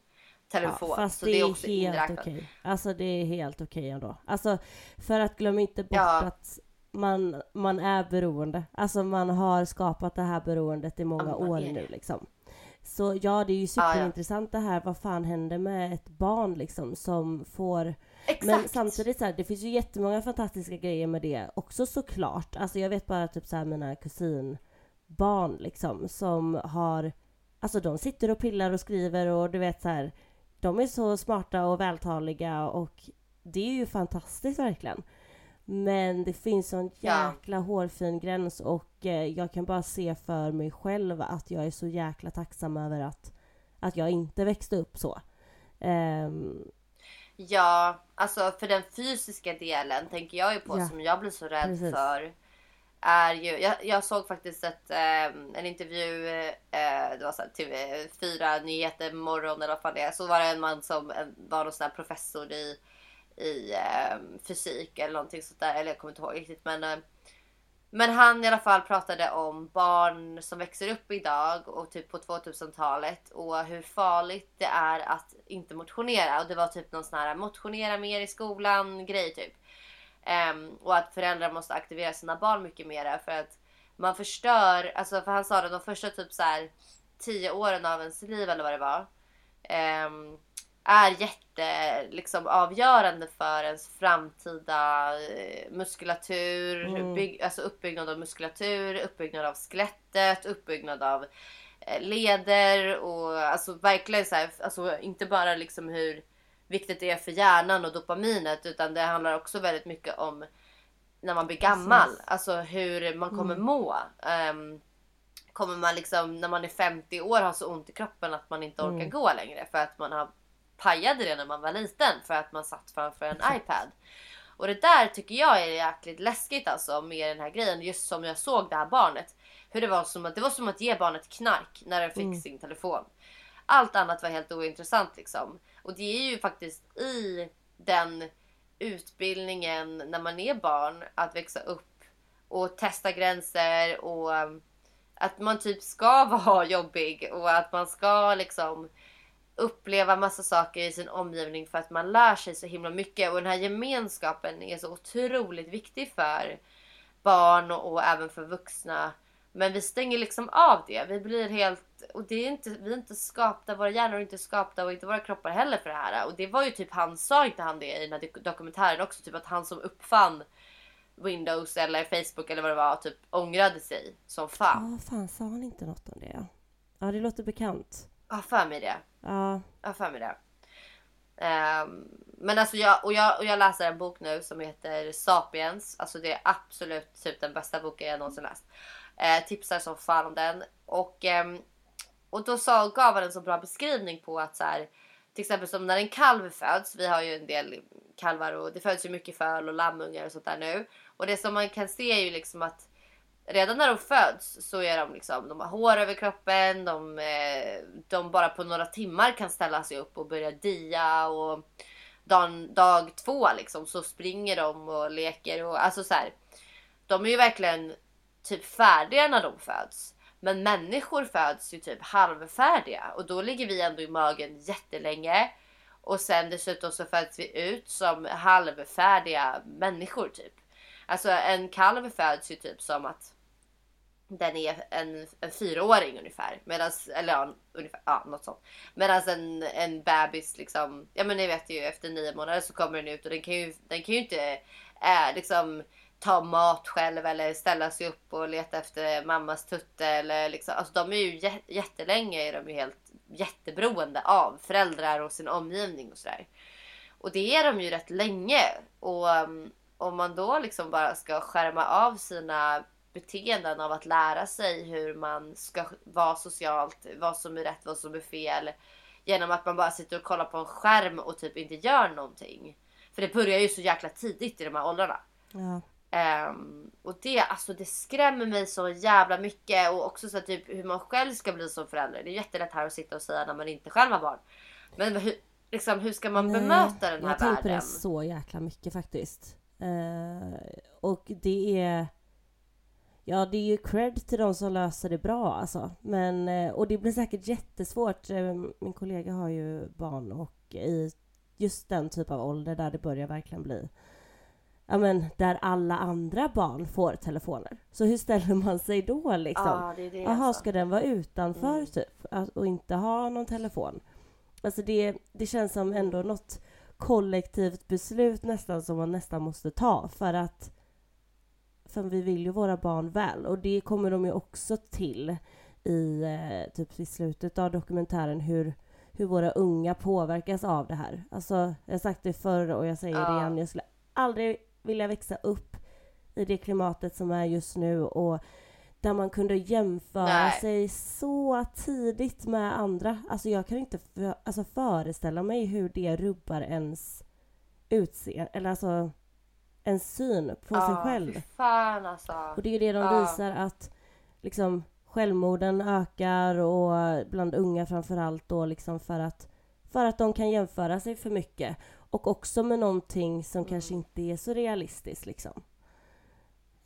telefon. Ja, fast så det är också helt okej. Alltså det är helt okej ändå. Alltså för att glömma inte bort Ja. att man, man är beroende. Alltså man har skapat det här beroendet i många Ja, år nu liksom. Så ja, det är ju Ja, ja. superintressant det här. Vad fan händer med ett barn liksom som får Exakt. Men samtidigt så här, det finns ju jättemånga fantastiska grejer med det också såklart. Alltså jag vet bara typ så här mina kusinbarn liksom som har Alltså de sitter och pillar och skriver och du vet så här. De är så smarta och vältaliga och det är ju fantastiskt verkligen. Men det finns en Ja. jäkla hårfin gräns och eh, jag kan bara se för mig själv att jag är så jäkla tacksam över att, att jag inte växte upp så. Ehm, Ja, alltså för den fysiska delen tänker jag ju på Ja, som jag blir så rädd precis. för. Är ju, jag, jag såg faktiskt ett, eh, en intervju, eh, det var så här TV4 Nyheter morgon eller vad fan det är. Så var det en man som en, var någon sån här professor i, i eh, fysik eller någonting sånt där. Eller jag kommer inte ihåg riktigt men eh, men han i alla fall pratade om barn som växer upp idag och typ på 2000-talet och hur farligt det är att inte motionera. Och det var typ någon sån här motionera mer i skolan grej typ. Um, och att föräldrar måste aktivera sina barn mycket mer för att man förstör, alltså för han sa det de första typ så här 10 åren av ens liv eller vad det var. Um, är jätte liksom avgörande för ens framtida eh, muskulatur, Mm. bygg, alltså uppbyggnad av muskulatur, uppbyggnad av skelettet, uppbyggnad av eh, leder och alltså verkligen så här, alltså inte bara liksom hur viktigt det är för hjärnan och dopaminet utan det handlar också väldigt mycket om när man blir gammal, Precis. alltså hur man kommer Mm. må. Ehm, kommer man liksom när man är 50 år ha så ont i kroppen att man inte orkar Mm. gå längre för att man har pajade det när man var liten för att man satt framför en iPad. Och det där tycker jag är jäkligt läskigt alltså med den här grejen. Just som jag såg det här barnet. Hur det var som att, det var som att ge barnet knark när den fick Mm. sin telefon. Allt annat var helt ointressant liksom. Och det är ju faktiskt i den utbildningen när man är barn att växa upp och testa gränser och att man typ ska vara jobbig och att man ska liksom uppleva massa saker i sin omgivning för att man lär sig så himla mycket och den här gemenskapen är så otroligt viktig för barn och, och även för vuxna. Men vi stänger liksom av det. Vi blir helt och det är inte, vi är inte skapta, våra hjärnor är inte skapta och inte våra kroppar heller för det här. Och det var ju typ han, sa inte han det i den här dok- dokumentären också? Typ att han som uppfann Windows eller Facebook eller vad det var typ ångrade sig som fan. Ja, fan sa han inte något om det? Ja, ja det låter bekant. Jag har för mig det. Ja, Jag har för mig det. Um, men alltså jag och, jag och jag läser en bok nu som heter Sapiens. Alltså det är absolut typ den bästa boken jag någonsin läst. Eh, tipsar som fan om den. Och, ehm, och då sa, gav han en så bra beskrivning på att så här, till exempel som när en kalv föds. Vi har ju en del kalvar och det föds ju mycket föl och lammungar och sånt där nu. Och det som man kan se är ju liksom att redan när de föds så är de liksom, de har hår över kroppen, de, eh, de bara på några timmar kan ställa sig upp och börja dia och dag, dag två liksom så springer de och leker och alltså så här, De är ju verkligen typ färdiga när de föds. Men människor föds ju typ halvfärdiga och då ligger vi ändå i magen jättelänge. Och sen dessutom så föds vi ut som halvfärdiga människor typ. Alltså en kalv föds ju typ som att den är en, en fyraåring ungefär. Medans, eller ja, ungefär, ja något sånt. Medan en, en bebis liksom, ja men ni vet ju efter nio månader så kommer den ut och den kan ju, den kan ju inte äh, liksom ta mat själv eller ställa sig upp och leta efter mammas tutte eller liksom, alltså de är ju jättelänge är de ju helt jätteberoende av föräldrar och sin omgivning och sådär. Och det är de ju rätt länge och mm, om man då liksom bara ska skärma av sina beteenden av att lära sig hur man ska vara socialt, vad som är rätt, vad som är fel. Genom att man bara sitter och kollar på en skärm och typ inte gör någonting. För det börjar ju så jäkla tidigt i de här åldrarna. Ja. Um, och det, alltså, det skrämmer mig så jävla mycket. Och också så typ, hur man själv ska bli som förälder. Det är jättelätt här att sitta och säga när man inte själv har barn. Men hur, liksom, hur ska man Nej, bemöta den här Jag har tänkt på det världen? så jäkla mycket faktiskt. Eh, och det är... Ja, det är ju cred till de som löser det bra alltså. Men, eh, och det blir säkert jättesvårt. Eh, Min kollega har ju barn och i just den typ av ålder där det börjar verkligen bli Ja men där alla andra barn får telefoner. Så hur ställer man sig då liksom? Ja, det är det Jaha, alltså. ska den vara utanför Mm. typ? Och inte ha någon telefon? Alltså det, det känns som ändå något kollektivt beslut nästan som man nästan måste ta för att för vi vill ju våra barn väl och det kommer de ju också till i eh, typ i slutet av dokumentären hur, hur våra unga påverkas av det här. Alltså, jag har sagt det förr och jag säger det Ja. igen. Jag skulle aldrig vilja växa upp i det klimatet som är just nu och där man kunde jämföra Nej. sig så tidigt med andra. Alltså jag kan inte för, alltså föreställa mig hur det rubbar ens utseende, eller alltså en syn på sig Ja, själv. fy fan alltså. Och det är ju det de Ja. visar att liksom självmorden ökar och bland unga framför allt då liksom för att för att de kan jämföra sig för mycket och också med någonting som Mm. kanske inte är så realistiskt liksom.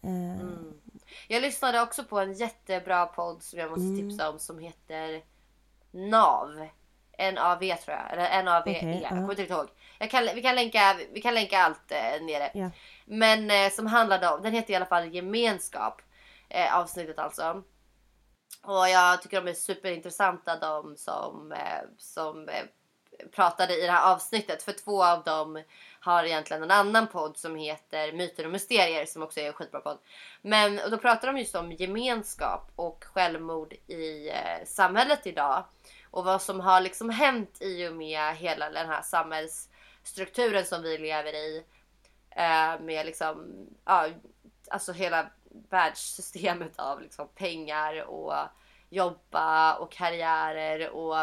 Eh, Mm. Jag lyssnade också på en jättebra podd som jag måste Mm. tipsa om som heter NAV. N-A-V tror jag. Eller N-A-V-E. Okej, jag ja. kommer inte ihåg. Jag kan, vi, kan länka, vi kan länka allt eh, nere. Ja. Men eh, som handlade om, den heter i alla fall gemenskap. Eh, avsnittet alltså. Och jag tycker de är superintressanta de som, eh, som eh, pratade i det här avsnittet. För två av dem har egentligen en annan podd som heter Myter och Mysterier som också är en skitbra podd. Men och då pratar de just om gemenskap och självmord i eh, samhället idag. Och vad som har liksom hänt i och med hela den här samhällsstrukturen som vi lever i. Eh, med liksom, ja, alltså hela världssystemet av liksom pengar och jobba och karriärer och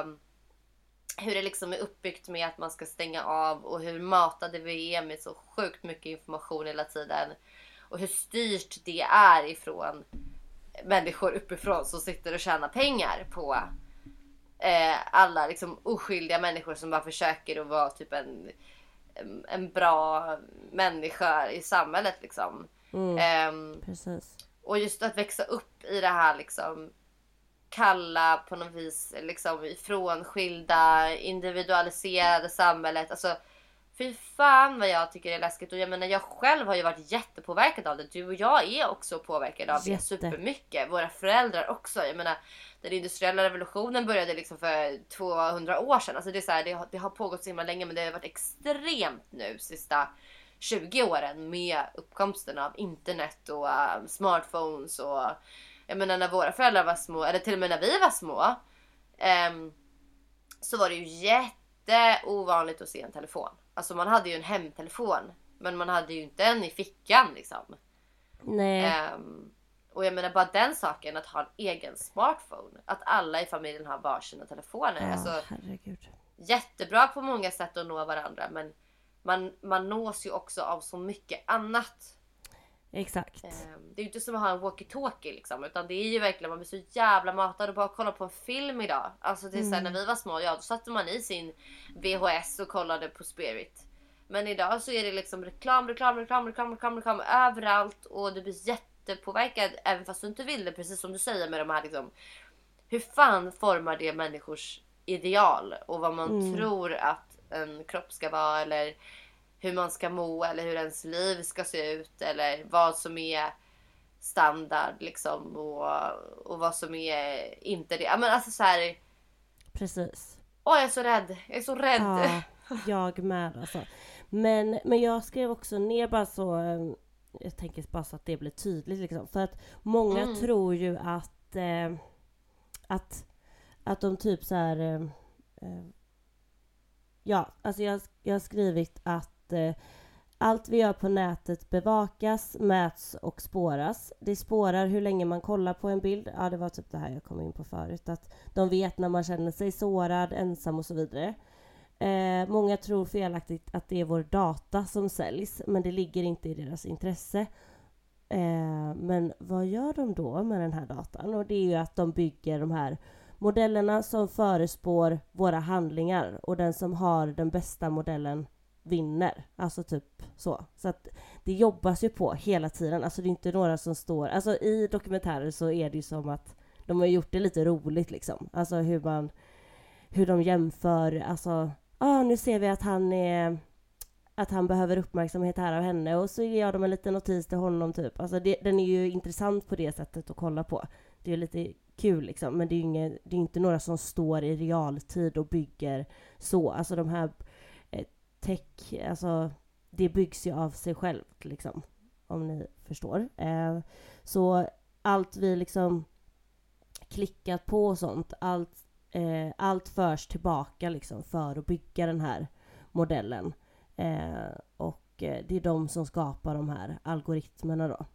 hur det liksom är uppbyggt med att man ska stänga av och hur matade vi är med så sjukt mycket information hela tiden. Och hur styrt det är ifrån människor uppifrån som sitter och tjänar pengar på eh, alla liksom oskyldiga människor som bara försöker att vara typ en, en- en bra människa i samhället liksom. mm, Ehm, precis. och just att växa upp i det här liksom kalla på något vis liksom ifrånskilda individualiserade samhället. Alltså fy fan vad jag tycker det är läskigt och jag menar jag själv har ju varit jättepåverkad av det. Du och jag är också påverkade av det Jätte. supermycket. Våra föräldrar också. Jag menar den industriella revolutionen började liksom för 200 år sedan. Alltså det, är så här, det, har, det har pågått så himla länge men det har varit extremt nu sista 20 åren med uppkomsten av internet och äh, smartphones och jag menar när våra föräldrar var små eller till och med när vi var små ehm, så var det ju jätteovanligt att se en telefon. Alltså man hade ju en hemtelefon men man hade ju inte en i fickan liksom. Nej, Ehm, och jag menar bara den saken att ha en egen smartphone. Att alla i familjen har varsina telefoner. ja, Alltså, herregud. jättebra på många sätt att nå varandra men man, man nås ju också av så mycket annat. Exakt. Ehm, Det är ju inte som att ha en walkie-talkie liksom utan det är ju verkligen man blir så jävla matad och bara kolla på en film idag. Alltså det är så här, när vi var små, ja då satte man i sin VHS och kollade på Spirit. Men idag så är det liksom reklam, reklam, reklam, reklam, reklam, reklam överallt och du blir jättepåverkad även fast du inte vill det. Precis som du säger med de här liksom. Hur fan formar det människors ideal och vad man tror att en kropp ska vara eller hur man ska må eller hur ens liv ska se ut eller vad som är standard liksom och, och vad som är inte det. Ja, Men alltså så här. Precis. Åh jag är så rädd. Jag är så rädd. Ja, jag med alltså. Men, men jag skrev också ner bara så, eh, jag tänker bara så att det blir tydligt liksom. För att många Mm. tror ju att, eh, att, att de typ så här, eh, ja, alltså jag, jag har skrivit att eh, allt vi gör på nätet bevakas, mäts och spåras. Det spårar hur länge man kollar på en bild. Ja, det var typ det här jag kom in på förut. Att de vet när man känner sig sårad, ensam och så vidare. Eh, många tror felaktigt att det är vår data som säljs, men det ligger inte i deras intresse. Eh, men vad gör de då med den här datan? Och det är ju att de bygger de här modellerna som förespår våra handlingar och den som har den bästa modellen vinner. Alltså typ så. Så att det jobbas ju på hela tiden. Alltså det är inte några som står... Alltså i dokumentärer så är det ju som att de har gjort det lite roligt liksom. Alltså hur man... Hur de jämför, alltså... Ah, nu ser vi att han är... Att han behöver uppmärksamhet här av henne och så ger de en liten notis till honom typ. Alltså det, den är ju intressant på det sättet att kolla på. Det är ju lite kul liksom, men det är ju inga, det är inte några som står i realtid och bygger så. Alltså de här tech, alltså det byggs ju av sig självt liksom. Om ni förstår. Eh, så allt vi liksom klickat på och sånt, allt, eh, allt förs tillbaka liksom för att bygga den här modellen. Eh, och eh, det är de som skapar de här algoritmerna då.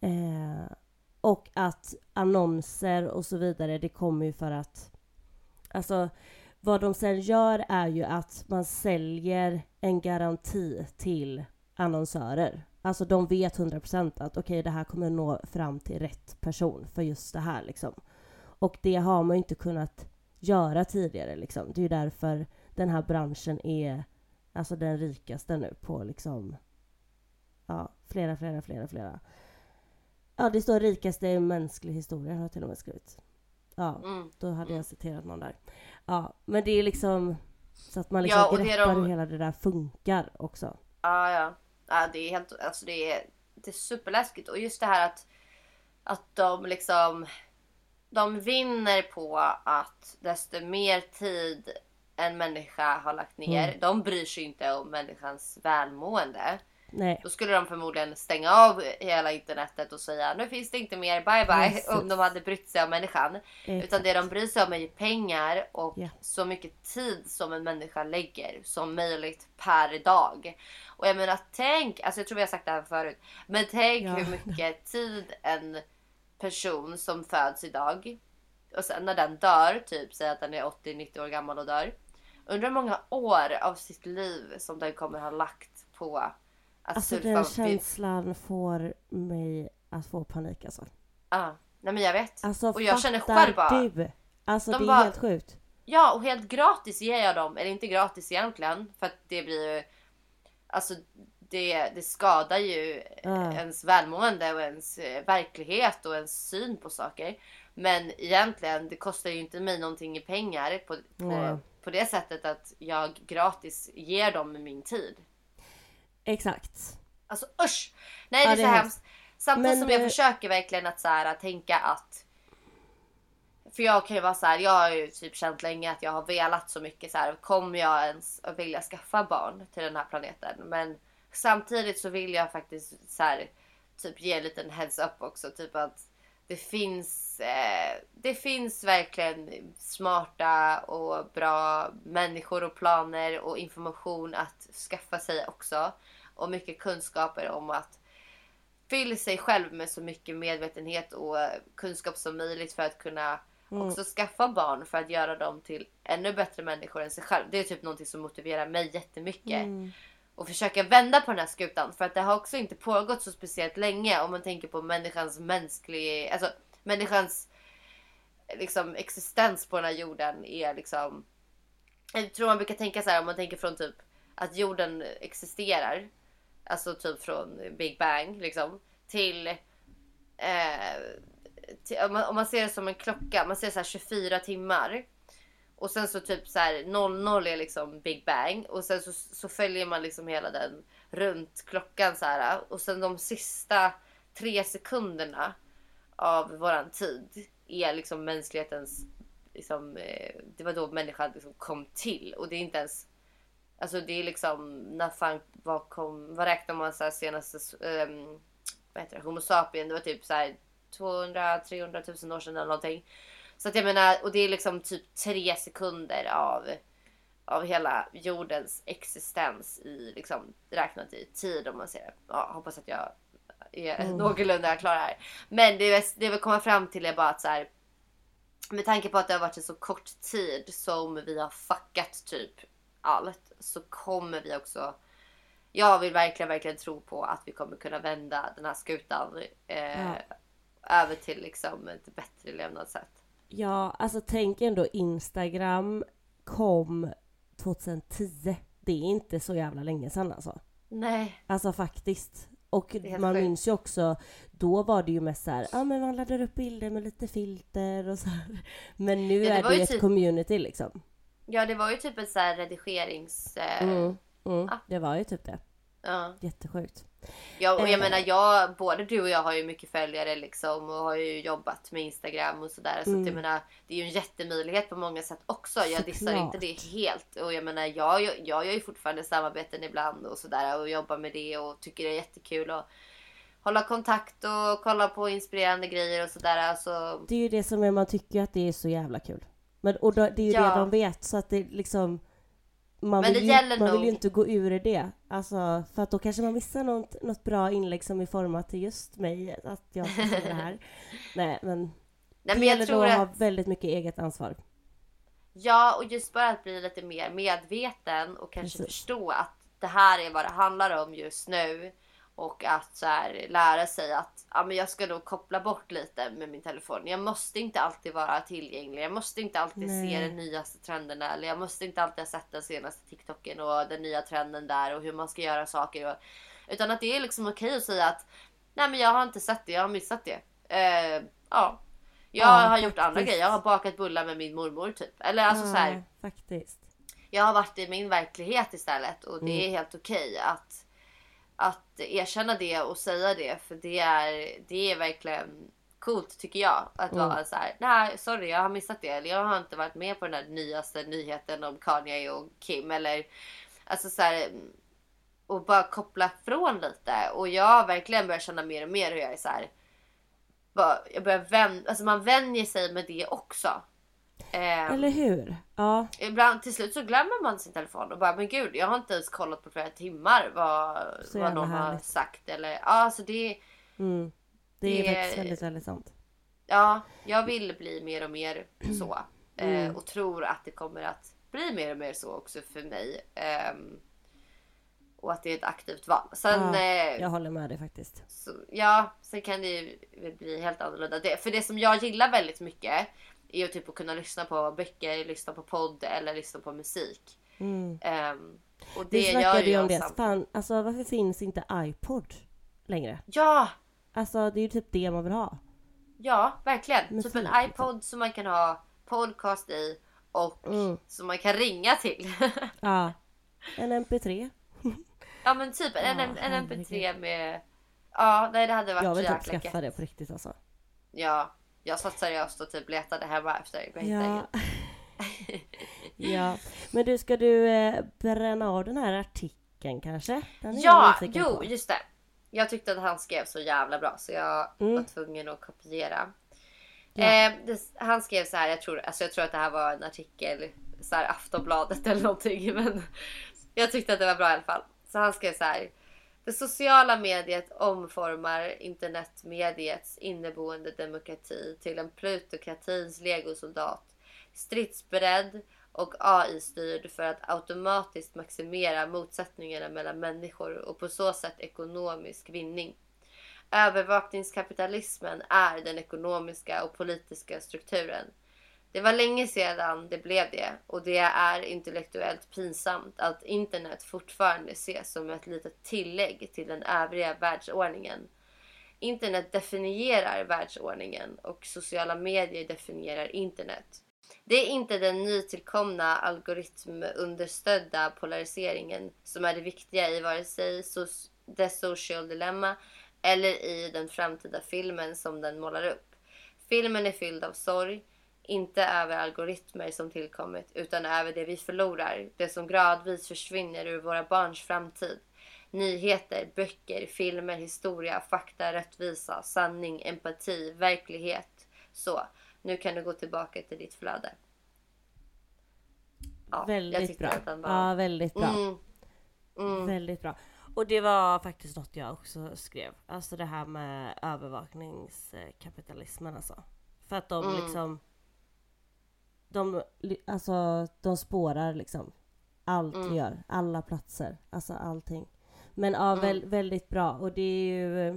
Eh, och att annonser och så vidare, det kommer ju för att... Alltså, vad de sen gör är ju att man säljer en garanti till annonsörer. Alltså de vet 100% att okej, det här kommer nå fram till rätt person för just det här liksom. Och det har man ju inte kunnat göra tidigare liksom. Det är ju därför den här branschen är alltså den rikaste nu på liksom ja, flera, flera, flera, flera. Ja, det står rikaste i mänsklig historia har jag till och med skrivit. Ja, Mm. då hade jag citerat någon där. Ja, men det är liksom så att man liksom Ja, greppar de- hur hela det där funkar också. Ja, ja. ja det är helt, alltså det är, det är superläskigt. Och just det här att, att de liksom, de vinner på att desto mer tid en människa har lagt ner, Mm. de bryr sig inte om människans välmående. Nej, Då skulle de förmodligen stänga av hela internetet och säga nu finns det inte mer, bye bye. Precis. Om de hade brytt sig om människan. Utan exakt. det de bryr sig om är ju pengar och Ja. så mycket tid som en människa lägger som möjligt per dag. Och jag menar tänk, alltså jag tror vi har sagt det här förut. Men tänk Ja. hur mycket tid en person som föds idag och sen när den dör, typ säg att den är 80-90 år gammal och dör. Undrar hur många år av sitt liv som den kommer ha lagt på att Alltså surfa den vid- känslan får mig att få panik alltså. Ja, nej men jag vet. Alltså och jag känner själv bara. du? Alltså De det är bara- helt sjukt. Ja, och helt gratis ger jag dem. Eller inte gratis egentligen. För att det blir ju... Alltså det, det skadar ju Ja. ens välmående och ens eh, verklighet och ens syn på saker. Men egentligen, det kostar ju inte mig någonting i pengar på, på, på det sättet att jag gratis ger dem min tid. Exakt. Alltså usch! Nej det Ja, är det så är hemskt. Samtidigt Men som jag det- försöker verkligen att så här, tänka att för jag kan ju vara så här, jag har ju typ känt länge att jag har velat så mycket så här. Kommer jag ens att vilja skaffa barn till den här planeten? Men samtidigt så vill jag faktiskt så här, typ ge en liten heads up också. Typ att det finns, eh, det finns verkligen smarta och bra människor och planer och information att skaffa sig också. Och mycket kunskaper om att fylla sig själv med så mycket medvetenhet och kunskap som möjligt för att kunna också skaffa barn för att göra dem till ännu bättre människor än sig själv. Det är typ någonting som motiverar mig jättemycket. Och försöka vända på den här skutan. För att det har också inte pågått så speciellt länge om man tänker på människans mänsklig... Alltså människans liksom existens på den här jorden är liksom... Jag tror man brukar tänka så här om man tänker från typ att jorden existerar. Alltså typ från Big Bang liksom. Till... Eh, till om, man, om man ser det som en klocka. Man ser så här 24 timmar. Och sen så typ så här 00 är liksom Big Bang. Och sen så, så följer man liksom hela den runt klockan så här. Och sen de sista tre sekunderna av våran tid är liksom mänsklighetens liksom, eh, det var då människan liksom kom till och det är inte ens Alltså det är liksom när fan vad kom, vad räknar man så senaste um, vad heter det, Homo sapien det var typ så här 200-300 000 år sedan eller någonting. Så att jag menar och det är liksom typ tre sekunder av av hela jordens existens i liksom räknat i tid om man ser det. Ja, hoppas att jag är Mm. någorlunda klar här. Men det, är- det vill komma fram till är bara att så här. Med tanke på att det har varit en så kort tid som vi har fuckat typ allt så kommer vi också. Jag vill verkligen, verkligen tro på att vi kommer kunna vända den här skutan eh, Ja. över till liksom ett bättre levnadssätt. Ja, alltså tänk ändå Instagram kom 2010. Det är inte så jävla länge sedan alltså. Nej, Alltså faktiskt. Och man sjukt. minns ju också, då var det ju mest så här, ja men man laddar upp bilder med lite filter och så här. Men nu Ja, är det ju ett typ- community liksom. Ja det var ju typ ett så här redigerings... Eh, Mm, mm, Ah. det var ju typ det. ja. Jättesjukt. Ja, och jag Eh. menar, jag, både du och jag har ju mycket följare liksom och har ju jobbat med Instagram och sådär. Så att jag menar, det är ju en jättemöjlighet på många sätt också. Jag dissar Såklart. inte det helt. Och jag menar, jag, jag, jag gör ju fortfarande samarbeten ibland och sådär och jobbar med det och tycker det är jättekul att hålla kontakt och kolla på inspirerande grejer och sådär. Alltså, Det är ju det som är, man tycker att det är så jävla kul. Men, och då, det är ju Ja. det de vet, så att det liksom... Man, Men vill, det ju, gäller man vill ju inte gå ur det. Alltså, för att då kanske man missar något, något bra inlägg som är format till just mig, att jag ska säga det här. Nej, men nej, det men gäller då tror att ha väldigt mycket eget ansvar. Ja, och just bara att bli lite mer medveten och kanske Precis. förstå att det här är vad det handlar om just nu. Och att så här, lära sig att ja, men jag ska nog koppla bort lite med min telefon. Jag måste inte alltid vara tillgänglig. Jag måste inte alltid Nej. se de nyaste trenderna. Eller jag måste inte alltid ha sett den senaste TikToken och den nya trenden där och hur man ska göra saker. Och, utan att det är liksom okej att säga att nej men jag har inte sett det, jag har missat det. Eh, ja. Jag Ja, har gjort andra faktiskt. grejer. Jag har bakat bullar med min mormor typ. Eller alltså så här, Ja, faktiskt. jag har varit i min verklighet istället och det är Mm. helt okej att, att erkänna det och säga det för det är, det är verkligen coolt tycker jag. Att Mm. vara så här, nej sorry jag har missat det eller jag har inte varit med på den här nyaste nyheten om Kanye och Kim eller alltså så här, och bara koppla från lite och jag har verkligen börjat känna mer och mer hur jag är så här. Bara, jag börjar vän, alltså man vänjer sig med det också. Ehm, Eller hur? Ja, Ibland till slut så glömmer man sin telefon och bara men gud jag har inte ens kollat på flera timmar vad, Så vad någon har sagt eller ja alltså det mm. det är Det- faktiskt väldigt, väldigt sant. ja jag vill bli mer och mer så Mm. eh, och tror att det kommer att bli mer och mer så också för mig Ehm, och att det är ett aktivt val. Sen Ja, eh, jag håller med dig faktiskt. Så, ja, sen kan det ju bli helt annorlunda. Det, för det som jag gillar väldigt mycket är ju typ att kunna lyssna på böcker, lyssna på podd eller lyssna på musik. Mm. Ehm, och Vi det gör snackade ju om det. Fan, alltså varför finns inte iPod längre? Ja, Alltså det är ju typ det man vill ha. ja, verkligen. Musik, typ en liksom. iPod som man kan ha podcast i och Mm. som man kan ringa till. Ja. En MP3. ja men typ en, Ja, en, en MP3 herregud. med... Ja, nej det hade varit Jag vill typ skaffa det på riktigt alltså. Ja, jag satt seriöst och typ letade hemma efter. Hittade Ja. inget. ja. Men du, ska du eh, bränna av den här artikeln kanske? Ja, jo på. just det. Jag tyckte att han skrev så jävla bra så jag Mm. var tvungen att kopiera. Ja. Eh, det, han skrev så här, jag tror, alltså jag tror att det här var en artikel, så här Aftonbladet eller någonting. Men jag tyckte att det var bra i alla fall. Så han skrev så här. Det sociala mediet omformar internetmediets inneboende demokrati till en plutokratins legosoldat. Stridsberedd och AI-styrd för att automatiskt maximera motsättningarna mellan människor och på så sätt ekonomisk vinning. Övervakningskapitalismen är den ekonomiska och politiska strukturen. Det var länge sedan det blev det och det är intellektuellt pinsamt att internet fortfarande ses som ett litet tillägg till den övriga världsordningen. Internet definierar världsordningen och sociala medier definierar internet. Det är inte den nytillkomna algoritmunderstödda polariseringen som är det viktiga i vare sig The Social Dilemma eller i den framtida filmen som den målar upp. Filmen är fylld av sorg, inte över algoritmer som tillkommit utan över det vi förlorar, det som gradvis försvinner ur våra barns framtid. Nyheter, böcker, filmer, historia, fakta, rättvisa, sanning, empati, verklighet. Så, nu kan du gå tillbaka till ditt flöde. Ja, väldigt bra. Var... Ja, väldigt bra. Mm. Mm. Väldigt bra. Och det var faktiskt något jag också skrev. Alltså det här med övervakningskapitalismen alltså. För att de mm. liksom de, alltså, de spårar liksom allt mm. vi gör, alla platser, alltså allting. Men ja, mm. väldigt bra och det är ju eh,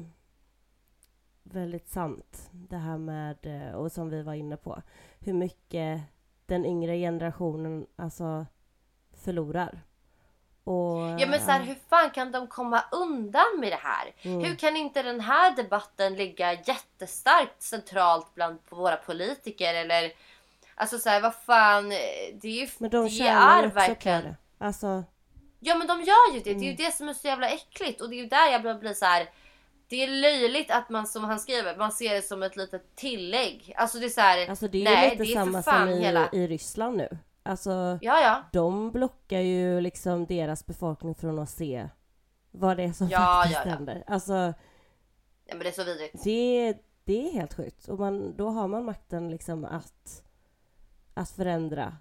väldigt sant det här med, eh, och som vi var inne på, hur mycket den yngre generationen alltså förlorar. Och, ja men så här, hur fan kan de komma undan med det här? Mm. Hur kan inte den här debatten ligga jättestarkt centralt bland våra politiker eller Alltså såhär vad fan, det är ju Men de det är verkligen... på det. Alltså... Ja men de gör ju det, mm. det är ju mm. det som är så jävla äckligt och det är ju där jag blir, blir så här. Det är löjligt att man som han skriver, man ser det som ett litet tillägg. Alltså det är såhär, Alltså det är nej, ju lite samma som i, hela... i Ryssland nu. Alltså, ja, ja. de blockar ju liksom deras befolkning från att se vad det är som ja, faktiskt ja, ja. händer. Alltså, ja men det är så vidrigt. Det, det är helt sjukt. Och man, då har man makten liksom att att förändra.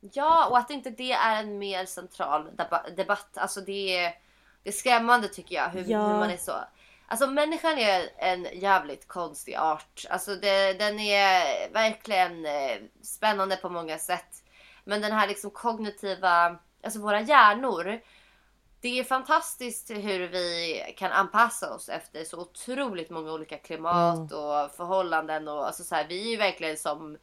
Ja, och att inte det är en mer central debatt. Alltså det är, det är skrämmande tycker jag hur, ja. hur man är så. Alltså människan är en jävligt konstig art. Alltså det, den är verkligen eh, spännande på många sätt. Men den här liksom kognitiva, alltså våra hjärnor. Det är fantastiskt hur vi kan anpassa oss efter så otroligt många olika klimat mm. och förhållanden och alltså så här, vi är ju verkligen som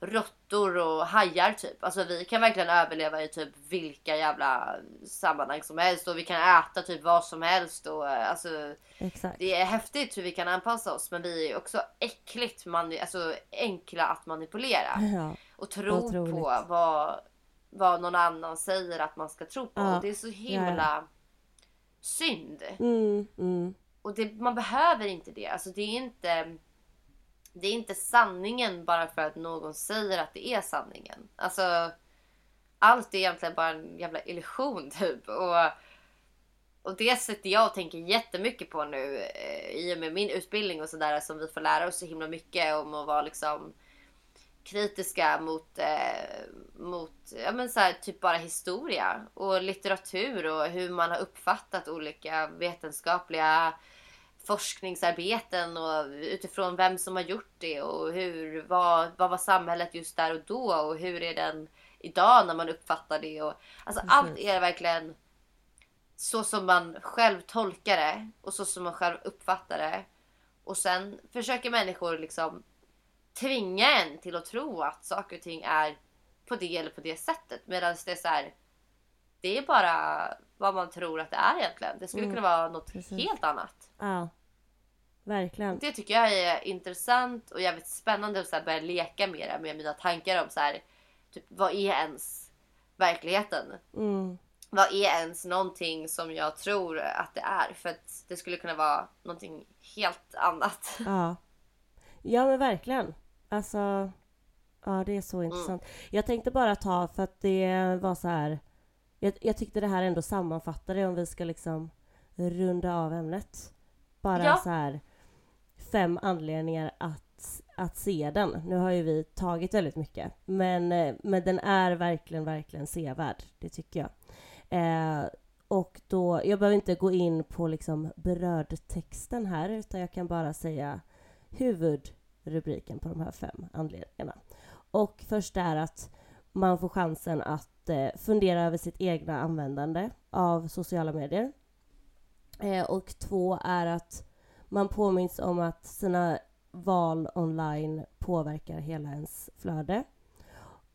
råttor och hajar typ. Alltså vi kan verkligen överleva i typ vilka jävla sammanhang som helst och vi kan äta typ vad som helst och alltså Exakt. det är häftigt hur vi kan anpassa oss men vi är också äckligt mani alltså enkla att manipulera ja, och tro otroligt. på vad, vad någon annan säger att man ska tro på. Ja, och det är så himla ja. synd. Mm, mm. Och det, man behöver inte det. Alltså det är inte det är inte sanningen bara för att någon säger att det är sanningen. Alltså, allt är egentligen bara en jävla illusion typ. Och, och det sitter jag och tänker jättemycket på nu eh, i och med min utbildning och sådär som vi får lära oss så himla mycket om att vara liksom kritiska mot, eh, mot ja, men så här, typ bara historia och litteratur och hur man har uppfattat olika vetenskapliga forskningsarbeten och utifrån vem som har gjort det och hur, vad, vad var samhället just där och då och hur är den idag när man uppfattar det. Och, alltså allt är verkligen så som man själv tolkar det och så som man själv uppfattar det. Och sen försöker människor liksom tvinga en till att tro att saker och ting är på det eller på det sättet. Medan det är så här, det är bara vad man tror att det är egentligen. Det skulle mm. kunna vara något Precis. helt annat. Ja. Verkligen. Det tycker jag är intressant och jävligt spännande att så börja leka mer med mina tankar om så här, typ, vad är ens verkligheten? Mm. Vad är ens någonting som jag tror att det är? För att det skulle kunna vara någonting helt annat. Ja, ja men verkligen. Alltså, ja det är så intressant. Mm. Jag tänkte bara ta, för att det var så här. Jag, jag tyckte det här ändå sammanfattade om vi ska liksom runda av ämnet. Bara ja. så här fem anledningar att, att se den. Nu har ju vi tagit väldigt mycket, men, eh, men den är verkligen, verkligen sevärd. Det tycker jag. Eh, och då, jag behöver inte gå in på liksom berördtexten här utan jag kan bara säga huvudrubriken på de här fem anledningarna. Och först är att man får chansen att eh, fundera över sitt egna användande av sociala medier. Eh, och två är att man påminns om att sina val online påverkar hela ens flöde.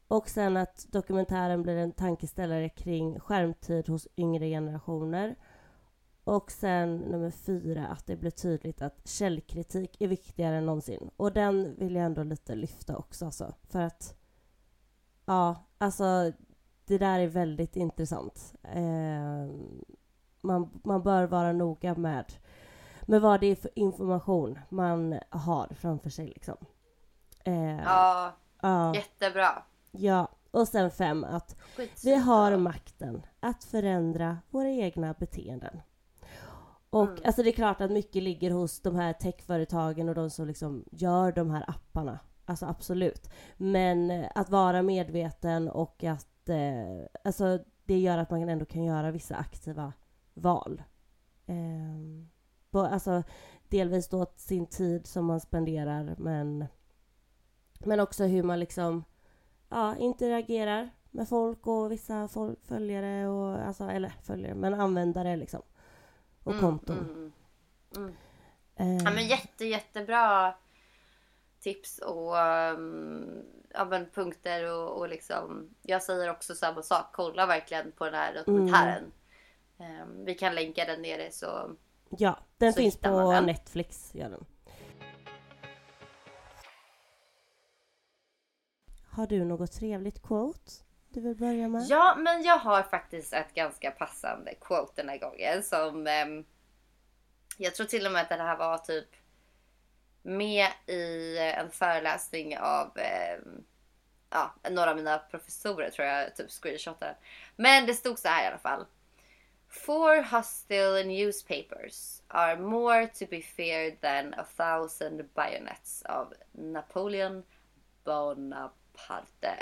Och sen att dokumentären blir en tankeställare kring skärmtid hos yngre generationer. Och sen nummer fyra, att det blir tydligt att källkritik är viktigare än någonsin. Och den vill jag ändå lite lyfta också alltså. För att, ja, alltså det där är väldigt intressant. Eh, man, man bör vara noga med, med vad det är för information man har framför sig liksom. Eh, Ja, ja. jättebra. Ja, och sen fem att Skitsnyggt. vi har makten att förändra våra egna beteenden. Och Mm. alltså det är klart att mycket ligger hos de här techföretagen och de som liksom gör de här apparna. Alltså absolut. Men eh, att vara medveten och att eh, alltså det gör att man ändå kan göra vissa aktiva val. Eh, på, alltså delvis då sin tid som man spenderar men men också hur man liksom ja, interagerar med folk och vissa fol- följare och alltså, eller följare, men användare liksom. Och Mm, konton. mm, mm. Eh, Ja, men jätte, jättebra tips och um, ja, men punkter och, och liksom. Jag säger också samma sak. Kolla verkligen på den här dokumentären. Ehm, vi kan länka den nere så. ja, den så finns på den. Netflix. Gör den. Har du något trevligt quote du vill börja med? Ja, men jag har faktiskt ett ganska passande quote den här gången som ehm, jag tror till och med att det här var typ med i en föreläsning av ehm, ja, några av mina professorer tror jag typ screenshotade. Men det stod så här i alla fall. Four hostile newspapers are more to be feared than a thousand bayonets av Napoleon Bonaparte.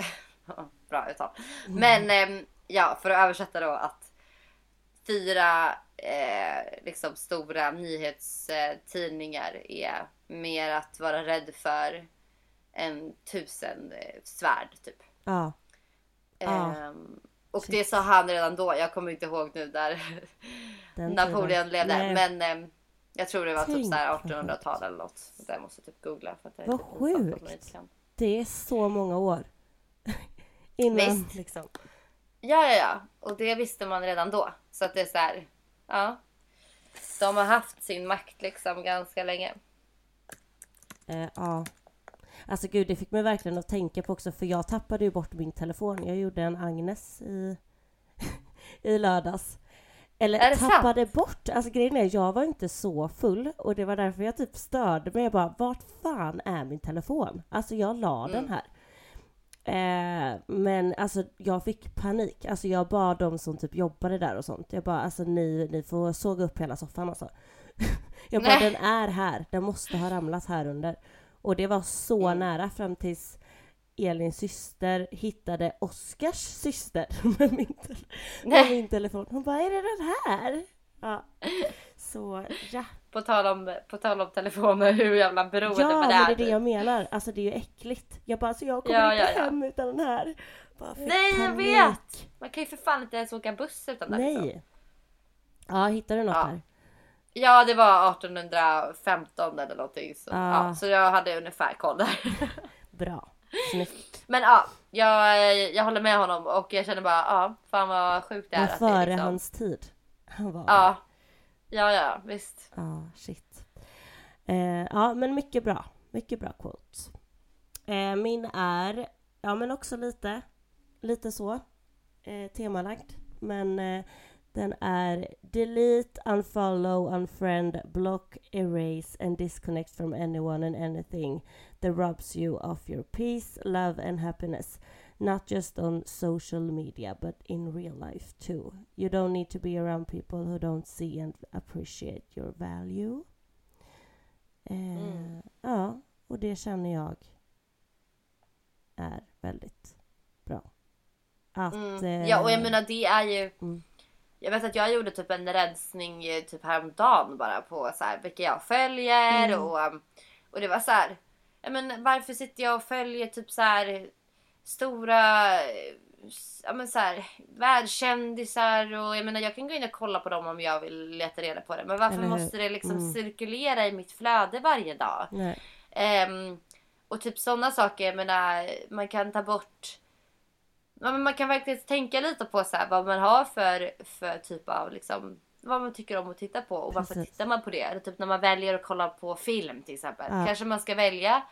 Bra uttal. Men ehm, ja, för att översätta då att fyra eh, liksom stora nyhetstidningar är mer att vara rädd för än tusen eh, svärd typ. Ja. Ja. Ehm, och det sa han redan då. Jag kommer inte ihåg nu där Den Napoleon levde. Nej. Men ehm, jag tror det var typ Tänk så här vad 1800-tal eller något. Så där måste jag typ googla. För att det Vad typ en sjukt. Det är så många år. Innan Visst. liksom. Ja, ja, ja. Och det visste man redan då. Så att det är så här. Ja. De har haft sin makt liksom ganska länge. Eh, ja. Alltså gud, det fick mig verkligen att tänka på också, för jag tappade ju bort min telefon. Jag gjorde en Agnes i, i lördags. Eller tappade bort. Alltså grejen är, jag var inte så full och det var därför jag typ störde mig. Jag bara, vart fan är min telefon? Alltså jag la den här. Eh, men alltså jag fick panik. Alltså jag bad de som typ jobbade där och sånt. Jag bara, alltså ni, ni får såga upp hela soffan alltså. jag bara, Nej. den är här. Den måste ha ramlat här under. Och det var så Mm. nära fram tills Elins syster hittade Oskars syster med min, med min telefon. Hon bara, är det den här? Ja. Så ja. På tal om, på tal om telefoner, hur jävla beroende Ja, man men det är. är det jag menar. Alltså det är ju äckligt. Jag bara, så jag kommer Ja, inte ja, ja. hem utan den här. Bara Nej, jag vet! Man kan ju för fan inte ens åka buss utan den. Nej. Liksom. Ja, hittade du något Ja. där? Ja, det var 1815 eller någonting. Så, Ah. ja, så jag hade ungefär koll där. Bra. Snyggt. Men ja, jag, jag håller med honom och jag känner bara, ja, fan vad sjukt det är. Men att före liksom, hans tid. Han var Ja, ja, ja, visst. Ja, shit. Eh, ja, men mycket bra. Mycket bra quotes. Eh, min är, ja men också lite, lite så, eh, temalagd. Men eh, den är delete, unfollow, unfriend, block, erase and disconnect from anyone and anything that robs you of your peace, love and happiness. Not just on social media but in real life too. You don't need to be around people who don't see and appreciate your value. Eh, Mm. Ja, och det känner jag är väldigt bra. Att... Mm. eh, Ja, och jag menar det är ju. Mm. Jag vet att jag gjorde typ en rensning eh, typ häromdagen bara på så här, vilka jag följer och, um, och det var så här. Ja, men varför sitter jag och följer typ så här stora eh, ja, men så här, världskändisar och jag menar jag kan gå in och kolla på dem om jag vill leta reda på det. Men varför måste det liksom Mm. cirkulera i mitt flöde varje dag? Ehm, och typ sådana saker, jag menar man kan ta bort Ja, men man kan verkligen tänka lite på så här, vad man har för, för typ av liksom, vad man tycker om att titta på och varför Precis. tittar man på det? Eller typ när man väljer att kolla på film till exempel. Ja. Kanske man ska välja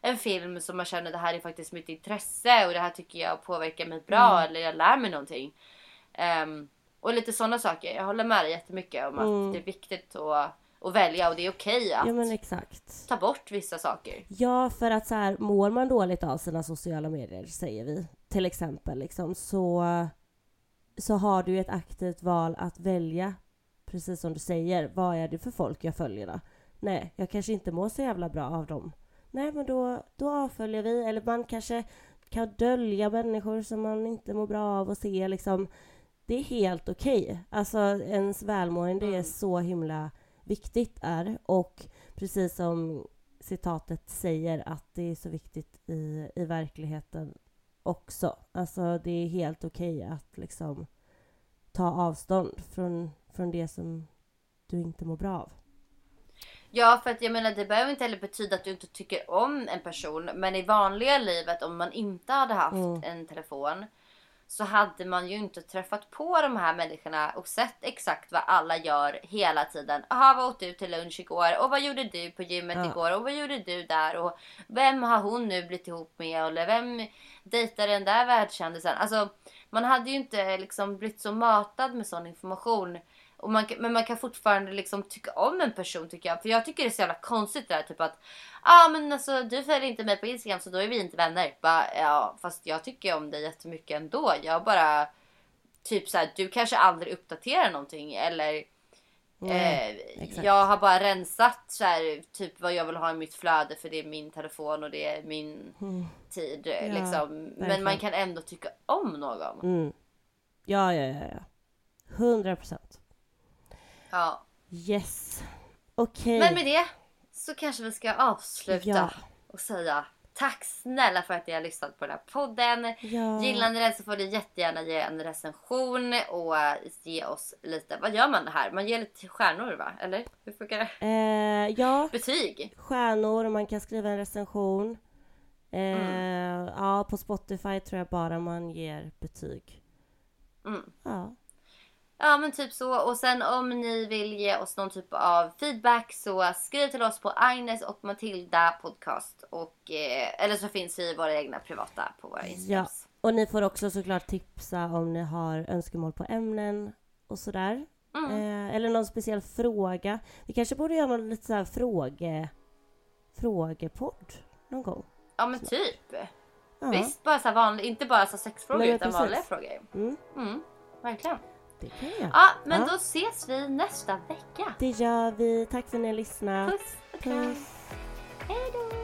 en film som man känner det här är faktiskt mitt intresse och det här tycker jag påverkar mig bra Mm. eller jag lär mig någonting. Ehm, och lite sådana saker. Jag håller med dig jättemycket om att det är viktigt att, att välja och det är okej att Mm. Ja ta bort vissa saker. Ja, för att så här, mår man dåligt av sina sociala medier, säger vi, till exempel, liksom, så, så har du ett aktivt val att välja, precis som du säger, vad är det för folk jag följer då? Nej, jag kanske inte mår så jävla bra av dem. Nej, men då, då avföljer vi, eller man kanske kan dölja människor som man inte mår bra av att se, liksom. Det är helt okej. Alltså, ens välmående är så himla viktigt är och precis som citatet säger att det är så viktigt i, i verkligheten också. Alltså det är helt okej att liksom ta avstånd från, från det som du inte mår bra av. Ja, för att jag menar det behöver inte heller betyda att du inte tycker om en person. Men i vanliga livet om man inte hade haft Mm. en telefon så hade man ju inte träffat på de här människorna och sett exakt vad alla gör hela tiden. Jaha, vad åt du till lunch igår? Och vad gjorde du på gymmet Ja. igår? Och vad gjorde du där? Och vem har hon nu blivit ihop med? Eller vem dejtar den där världskändisen? Alltså, man hade ju inte liksom blivit så matad med sån information. Och man, men man kan fortfarande liksom tycka om en person tycker jag. För jag tycker det är så jävla konstigt det där typ att Ja ah, men alltså du följer inte mig på Instagram så då är vi inte vänner. Bara, ja fast jag tycker om dig jättemycket ändå. Jag bara typ så här, du kanske aldrig uppdaterar någonting eller Nej, eh, jag har bara rensat så här, typ vad jag vill ha i mitt flöde för det är min telefon och det är min tid. Mm. Ja, liksom. Men man kan ändå tycka om någon. Mm. Ja, ja, ja, ja. 100 procent. Ja. Yes. Okej. Men med det så kanske vi ska avsluta Ja. och säga tack snälla för att ni har lyssnat på den här podden. Ja. Gillar ni den så får ni jättegärna ge en recension och eh, ge oss lite, vad gör man här? Man ger lite stjärnor va? Eller hur funkar det? Eh, ja, Betyg? stjärnor, man kan skriva en recension. Eh, Mm. Ja, på Spotify tror jag bara man ger betyg. Mm. Ja. Ja men typ så och sen om ni vill ge oss någon typ av feedback så skriv till oss på Agnes och Matilda podcast och eh, eller så finns vi i våra egna privata på våra ja. Instagrams. Och ni får också såklart tipsa om ni har önskemål på ämnen och sådär. Mm. Eh, eller någon speciell fråga. Vi kanske borde göra någon lite så här fråge... Frågepodd någon gång. Ja men typ. Ja, Visst, bara så vanlig, inte bara så sexfrågor Nej, utan precis. vanliga frågor. Mm, Mm, verkligen. Det kan jag. Ja, men Ja. då ses vi nästa vecka. Det gör vi. Tack för att ni har lyssnat. Puss och kram. Hej då!